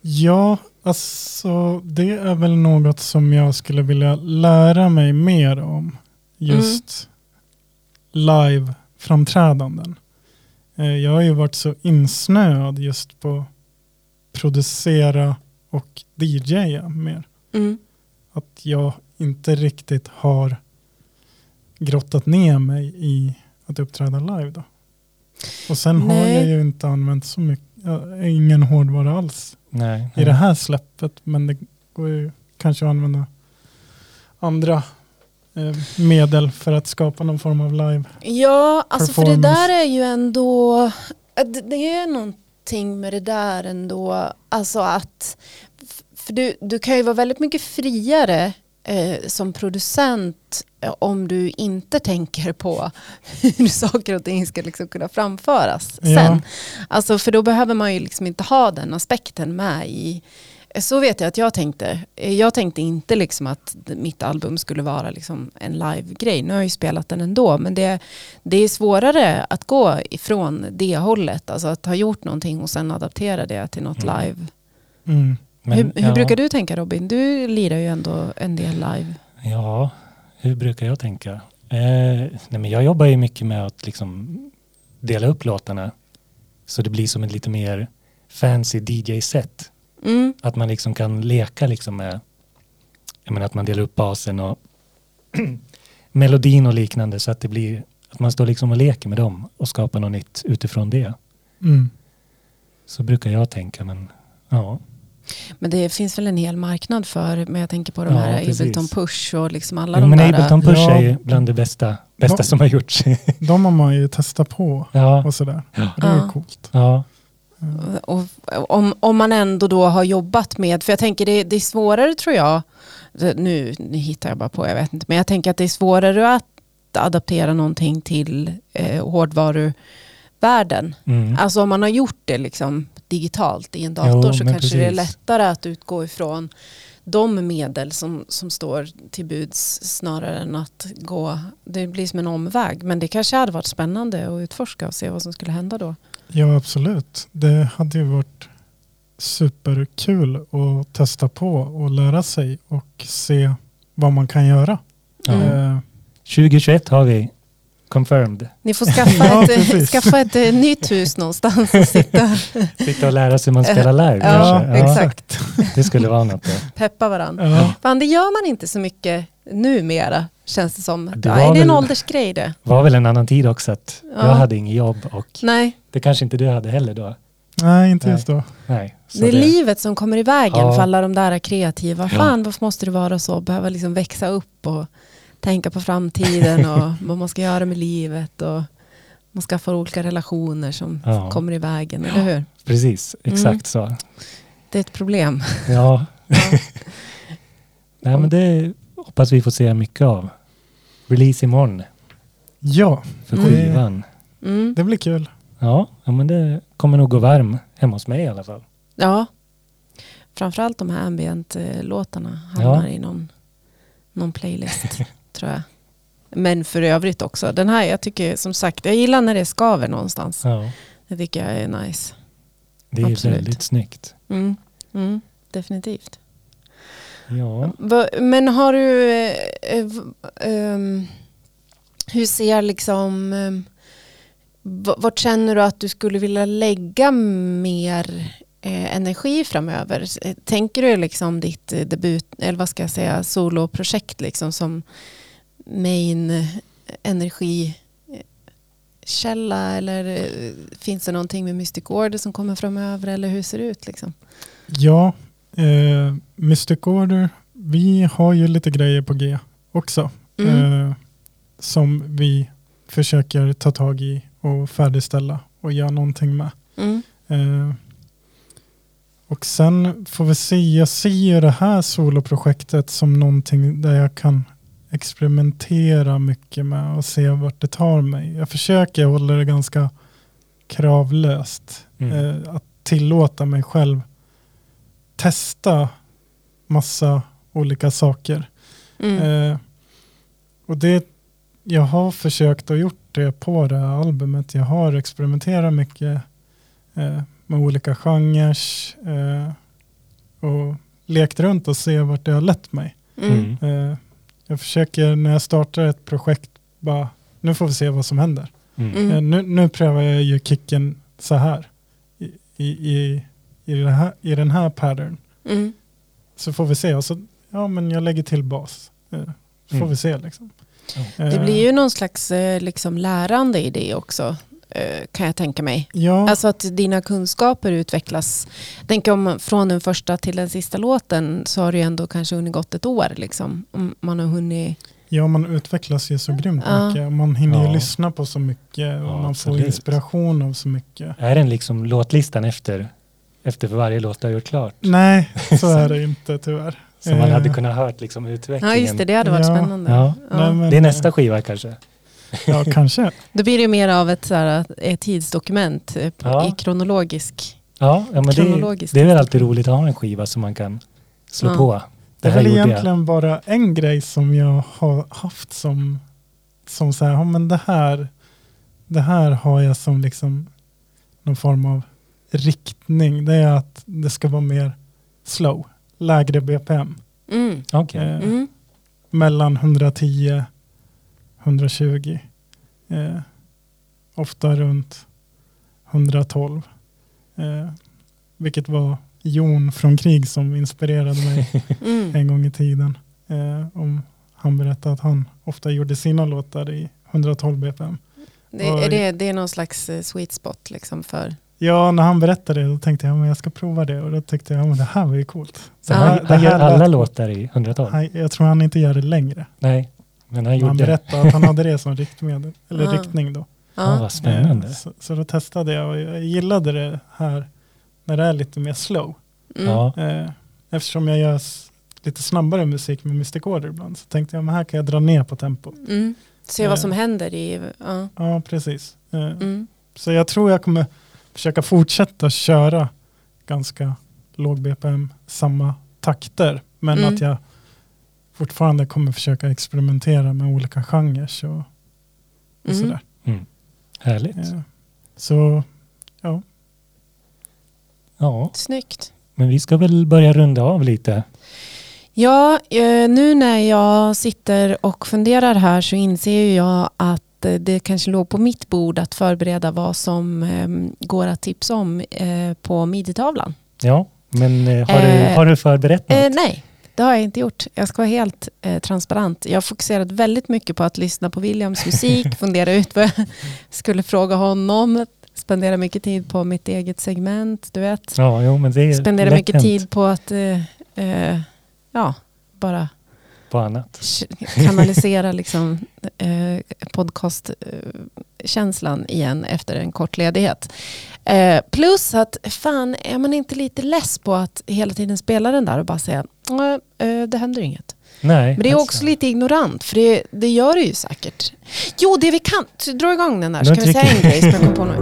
Ja, alltså det är väl något som jag skulle vilja lära mig mer om. Just live-framträdanden. Eh, Jag har ju varit så insnöad just på producera och DJa mer. mm. Att jag inte riktigt har grottat ner mig i att uppträda live. Då. Och sen har Nej. jag ju inte använt så mycket, ingen hårdvara alls Nej. i det här släppet. Men det går ju kanske att använda andra eh, medel för att skapa någon form av live. Ja, alltså för det där är ju ändå, det, det är någonting med det där ändå, alltså att, för du, du kan ju vara väldigt mycket friare eh, som producent eh, om du inte tänker på hur saker och ting ska liksom kunna framföras Ja. sen. Alltså för då behöver man ju liksom inte ha den aspekten med i så vet jag att jag tänkte. Jag tänkte inte liksom att mitt album skulle vara liksom en live-grej. Nu har jag ju spelat den ändå. Men det, det är svårare att gå ifrån det hållet. Alltså att ha gjort någonting och sen adaptera det till något Mm. live. Mm. Men, hur hur ja, brukar du tänka Robin? Du lirar ju ändå en del live. Ja, hur brukar jag tänka? Eh, nej men jag jobbar ju mycket med att liksom dela upp låtarna så det blir som ett lite mer fancy DJ-set. Mm. Att man liksom kan leka liksom med, jag menar att man delar upp basen och melodin och liknande så att det blir, att man står liksom och leker med dem och skapar något nytt utifrån det. Mm. Så brukar jag tänka, men ja. Men det finns väl en hel marknad för, men jag tänker på de Ja, här precis. Ableton Push och liksom alla Jo, de men där. Ableton Push Ja. är ju bland det bästa, bästa Ja. som har gjorts. De har man ju testat på ja, och sådär. Ja. Det är ju Ja. coolt. ja, Och om, om man ändå då har jobbat med, för jag tänker det, det är svårare tror jag, nu, nu hittar jag bara på, jag vet inte, men jag tänker att det är svårare att adaptera någonting till eh, hårdvaruvärlden. mm. Alltså om man har gjort det liksom digitalt i en dator Jo, så kanske det är precis. lättare att utgå ifrån de medel som, som står till buds snarare än att gå, det blir som en omväg. Men det kanske hade varit spännande att utforska och se vad som skulle hända då. Ja, absolut. Det hade ju varit superkul att testa på och lära sig och se vad man kan göra. Ja. Mm. Eh, 2021 har vi confirmed. Ni får skaffa, Ja, ett, skaffa ett eh, nytt hus någonstans och sitta Sitta och lära sig hur man spelar live Ja, kanske. exakt. Det skulle vara något. Då. peppa varandra. ja. Fan, det gör man inte så mycket numera, känns det som. Det Det, var Nej, det är en väl- åldersgrej det. Det var väl en annan tid också att Ja. jag hade inget jobb och Nej, det kanske inte du hade heller då. Nej, inte Nej. just då. Nej. så det är livet som kommer i vägen Ja. för alla de där kreativa. Ja. Fan, varför måste det vara så? Behöva liksom växa upp och tänka på framtiden och vad man ska göra med livet och man skaffar olika relationer som Ja. kommer i vägen, eller hur? Precis, exakt Mm. så. Det är ett problem. Ja. Ja. Nej, men det hoppas vi får se mycket av. Release imorgon Ja, för Mm. skivan. Mm. det blir kul. Ja, ja, men det kommer nog gå varm hemma hos mig i alla fall. Ja, framförallt de här ambient-låtarna hamnar i någon, någon playlist, tror jag. Men för övrigt också. Den här, jag tycker som sagt, jag gillar när det skaver någonstans. Ja, Det tycker jag är nice. det är Absolut. väldigt snyggt. Mm. Mm. Definitivt. Ja, Men har du... eh, eh, ehm, hur ser liksom... Um, vart känner du att du skulle vilja lägga mer eh, energi framöver? Eh, Tänker du liksom ditt debut, eller vad ska jag säga, soloprojekt liksom som main eh, energikälla eller eh, finns det någonting med Mystic Order som kommer framöver eller hur ser det ut liksom? Ja, eh, Mystic Order, vi har ju lite grejer på G också. Mm. Eh, som vi försöker ta tag i och färdigställa och göra någonting med. Mm. Eh, och sen får vi se, jag ser ju det här soloprojektet som någonting där jag kan experimentera mycket med och se vart det tar mig. Jag försöker hålla det ganska kravlöst. Mm. Eh, att tillåta mig själv testa massa olika saker. Mm. Eh, och det, jag har försökt och gjort det på det här albumet. Jag har experimenterat mycket eh, med olika genrer eh, och lekt runt och se vart det har lett mig. Mm. Jag försöker när jag startar ett projekt bara, nu får vi se vad som händer. Mm. Mm. Eh, nu, nu prövar jag ju kicken så här i, i, i, det här, i den här pattern. Mm. Så får vi se. Och så, ja, men jag lägger till bas. Eh, så får Mm. vi se. Liksom. Det Eh, blir ju någon slags liksom, lärande i det också, kan jag tänka mig. Ja, Alltså att dina kunskaper utvecklas. Tänk om från den första till den sista låten så har det ju ändå kanske hunnit gått ett år. Liksom. Om man har hunnit... ja, man utvecklas ju så grymt Ja. mycket. Man hinner ju Ja. lyssna på så mycket och Ja, man absolut. får inspiration av så mycket. Är den liksom låtlistan efter, efter varje låt du har gjort klart? Nej, så är det inte tyvärr. Så man Eh, hade kunnat hört liksom utvecklingen. Ja just det, det hade varit Ja. spännande. Ja. Nej, men, Det är nästa skiva kanske? Ja, kanske. Då blir det ju mer av ett, så här, ett tidsdokument eh, på, Ja. i kronologisk. Ja, ja men det, det är väl alltid roligt att ha en skiva som man kan slå Ja. på. Det Det är väl gjorde jag. egentligen bara en grej som jag har haft som, som så här, ja, men det här, det här har jag som liksom någon form av riktning. Det är att det ska vara mer slow, lägre BPM. Mm. Okej. Eh, Mm. mellan 110 120. Eh, ofta runt 112. Eh, vilket var Jon från Krig som inspirerade mig Mm. en gång i tiden. Eh, om han berättade att han ofta gjorde sina låtar i 112 BPM. Det, är det, det är någon slags eh, sweet spot liksom för... Ja, när han berättade det då tänkte jag att jag ska prova det och då tyckte jag att det här var ju coolt. Så han, det han gör alla låtar i 112? Han, jag tror han inte gör det längre. Nej, men han han berättade att han hade det som riktmedel, eller Ja. riktning då. Ja, Ja. vad spännande. Så, så då testade jag och jag gillade det här när det är lite mer slow. Mm. Ja, Eh, eftersom jag gör lite snabbare musik med Mystic Order ibland så tänkte jag men här kan jag dra ner på tempo. Mm. Se vad Eh. som händer i... Ja. Ja, precis. Eh, Mm. Så jag tror jag kommer försöka fortsätta köra ganska låg BPM, samma takter. Men Mm. att jag fortfarande kommer försöka experimentera med olika genrer och, och Mm. sådär. härligt. Eh, Så Ja, Snyggt. men vi ska väl börja runda av lite. Ja, eh, nu när jag sitter och funderar här så inser ju jag att eh, det kanske låg på mitt bord att förbereda vad som eh, går att tipsa om eh, på midi-tavlan. Ja, men har, du, har du förberett något? Eh, nej, det har jag inte gjort. Jag ska vara helt eh, transparent. Jag har fokuserat väldigt mycket på att lyssna på Williams musik, fundera ut vad jag skulle fråga honom, spendera mycket tid på mitt eget segment, du vet. Ja, jo, men det är Spendera mycket hänt tid på att eh, eh, ja, bara på annat. kanalisera liksom, eh, podcastkänslan igen efter en kort ledighet. Eh, plus att fan, är man inte lite less på att hela tiden spela den där och bara säga "Nej, eh, det händer inget. Nej, Men det är alltså. också lite ignorant, för det, det gör det ju säkert. Jo, det vi kan, så dra igång den här, Nu ska vi säga en grej som jag kom på nu.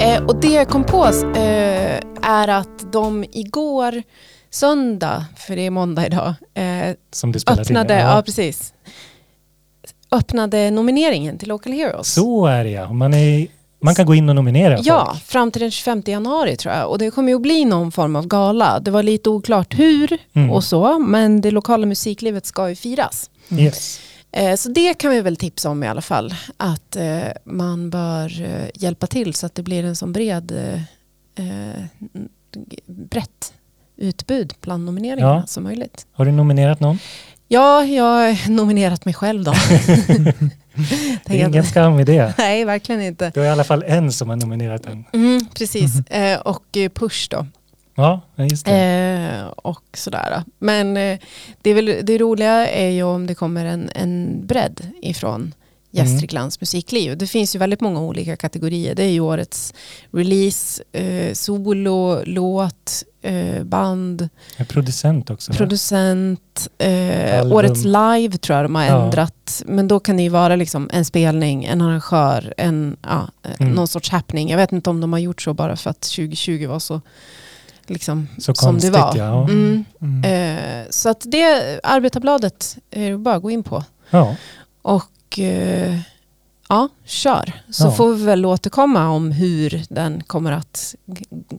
Eh, och det jag kom på eh, är att de igår, söndag, för det är måndag idag, eh, Som du öppnade, in. ja. precis, öppnade nomineringen till Local Heroes. Så är det ja. Man, är, man kan gå in och nominera Ja, folk. fram till den 25 januari tror jag. Och det kommer ju att bli någon form av gala. Det var lite oklart hur Mm. och så, men det lokala musiklivet ska ju firas. Yes. Eh, Så det kan vi väl tipsa om i alla fall. Att eh, man bör eh, hjälpa till så att det blir en sån bred, eh, brett utbud bland nomineringarna Ja. som möjligt. Har du nominerat någon? Ja, jag har nominerat mig själv då. Det är ingen skam i det. Nej, verkligen inte. Du har i alla fall en som har nominerat den. Mm, precis, eh, och eh, Push då. Ja, ja, just det. Eh, och sådär. Men eh, det, är väl, det roliga är ju om det kommer en, en bredd ifrån Gästriklands musikliv. Det finns ju väldigt många olika kategorier. Det är ju årets release, eh, solo, låt, eh, band, är producent också. producent, eh, årets live tror jag de har Ja. ändrat. Men då kan det ju vara liksom en spelning, en arrangör, en, ja, eh, Mm. någon sorts happening. Jag vet inte om de har gjort så bara för att 2020 var så liksom, Så som konstigt det var. ja. Mm. Mm. Eh, så att det, Arbetarbladet, är det bara att gå in på. ja. Och eh, ja, kör. Så Ja. får vi väl återkomma om hur den kommer att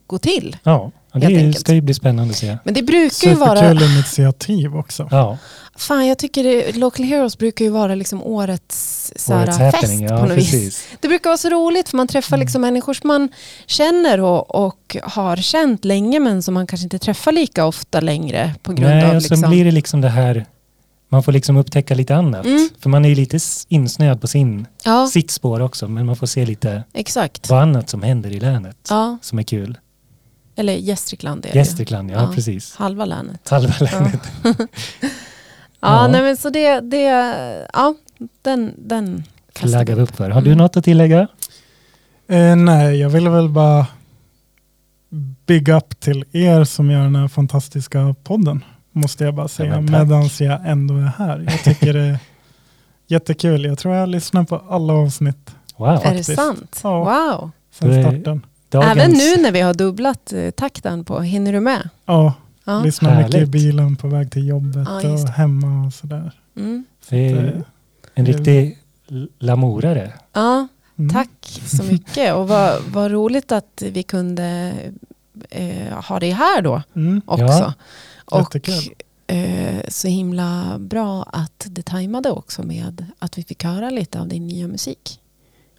gå till. Ja, och det är- ska ju bli spännande att se. Men det brukar ju vara... Superkul initiativ också. Ja, Fan, jag tycker det, Local Heroes brukar ju vara liksom årets, såhär, årets fest happening. på Ja, något vis. precis. Det brukar vara så roligt för man träffar Mm. liksom människor som man känner och, och har känt länge men som man kanske inte träffar lika ofta längre på grund Nej, av och sen liksom... blir det liksom det här, man får liksom upptäcka lite annat. Mm. För man är ju lite insnöad på sin, Ja, sitt spår också, men man får se lite exakt. vad annat som händer i länet Ja, som är kul. eller Gästrikland är det. Gästrikland, ja, Ja. precis. Halva länet. Halva länet. Ja, Ja. Nej, men så det, det, ja, den, den Flaggar vi upp. upp för. Har du Mm. något att tillägga? Eh, nej, jag ville väl bara big up till er som gör den här fantastiska podden. Måste jag bara säga. tack. Medan jag ändå är här. Jag tycker det är jättekul. Jag tror jag lyssnar på alla avsnitt Wow. Är det sant? Ja. Wow. är- starten. Dagens, Även nu när vi har dubblat eh, takten på, hinner du med? Ja, Ja. lyssnar mycket i Härligt. bilen på väg till jobbet Ja, och hemma och sådär. Mm. Det är Det- en riktig lamorare. Ja, Mm. tack så mycket. Och vad, vad roligt att vi kunde eh, ha dig här då Mm. också. Ja, och jättekul. eh, så himla bra att det tajmade också med att vi fick höra lite av din nya musik.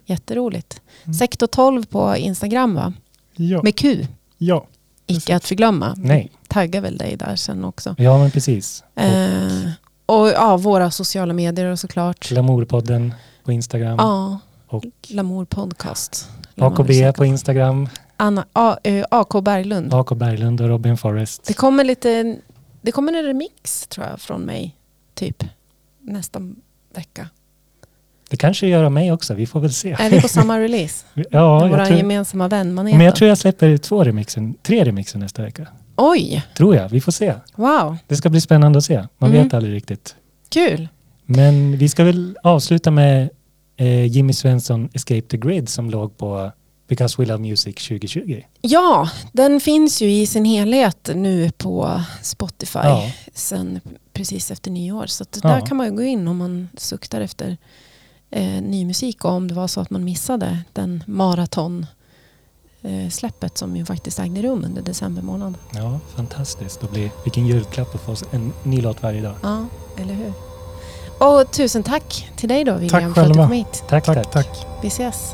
Jätteroligt. Mm. Sektor 12 på Instagram va? Ja, Med Q. ja. Icke att förglömma. Nej. Taggar väl dig där sen också. Ja, men precis. Och Eh, och ja, våra sociala medier såklart. Glamourpodden på Instagram. Ja, Och Lamour Podcast. AKB på Instagram. Anna, A, eh, AK Berglund. AK Berglund och Robin Forrest. Det kommer lite, det kommer en remix tror jag från mig. Typ nästa vecka. Det kanske gör av mig också, vi får väl se. Är vi på samma release? Ja, vår tror, gemensamma vän Maneta. men jag tror jag släpper två remixer, tre remixer nästa vecka. Oj, Tror jag, vi får se. wow, Det ska bli spännande att se. Man Mm. vet aldrig riktigt. kul. Men vi ska väl avsluta med eh, Jimmy Svensson Escape the Grid som låg på Because We Love Music 2020. Ja, den finns ju i sin helhet nu på Spotify Ja. sen precis efter nyår. Så att Ja. där kan man ju gå in om man suktar efter eh, ny musik och om det var så att man missade den maraton eh, släppet som ju faktiskt ägde rum under december månad. Ja, fantastiskt. Det blir, vilken julklapp att få en ny låt varje dag. Ja, eller hur? Och tusen tack till dig då William Tack för att du själva. kom hit. Tack, tack. Tack, tack. Vi ses.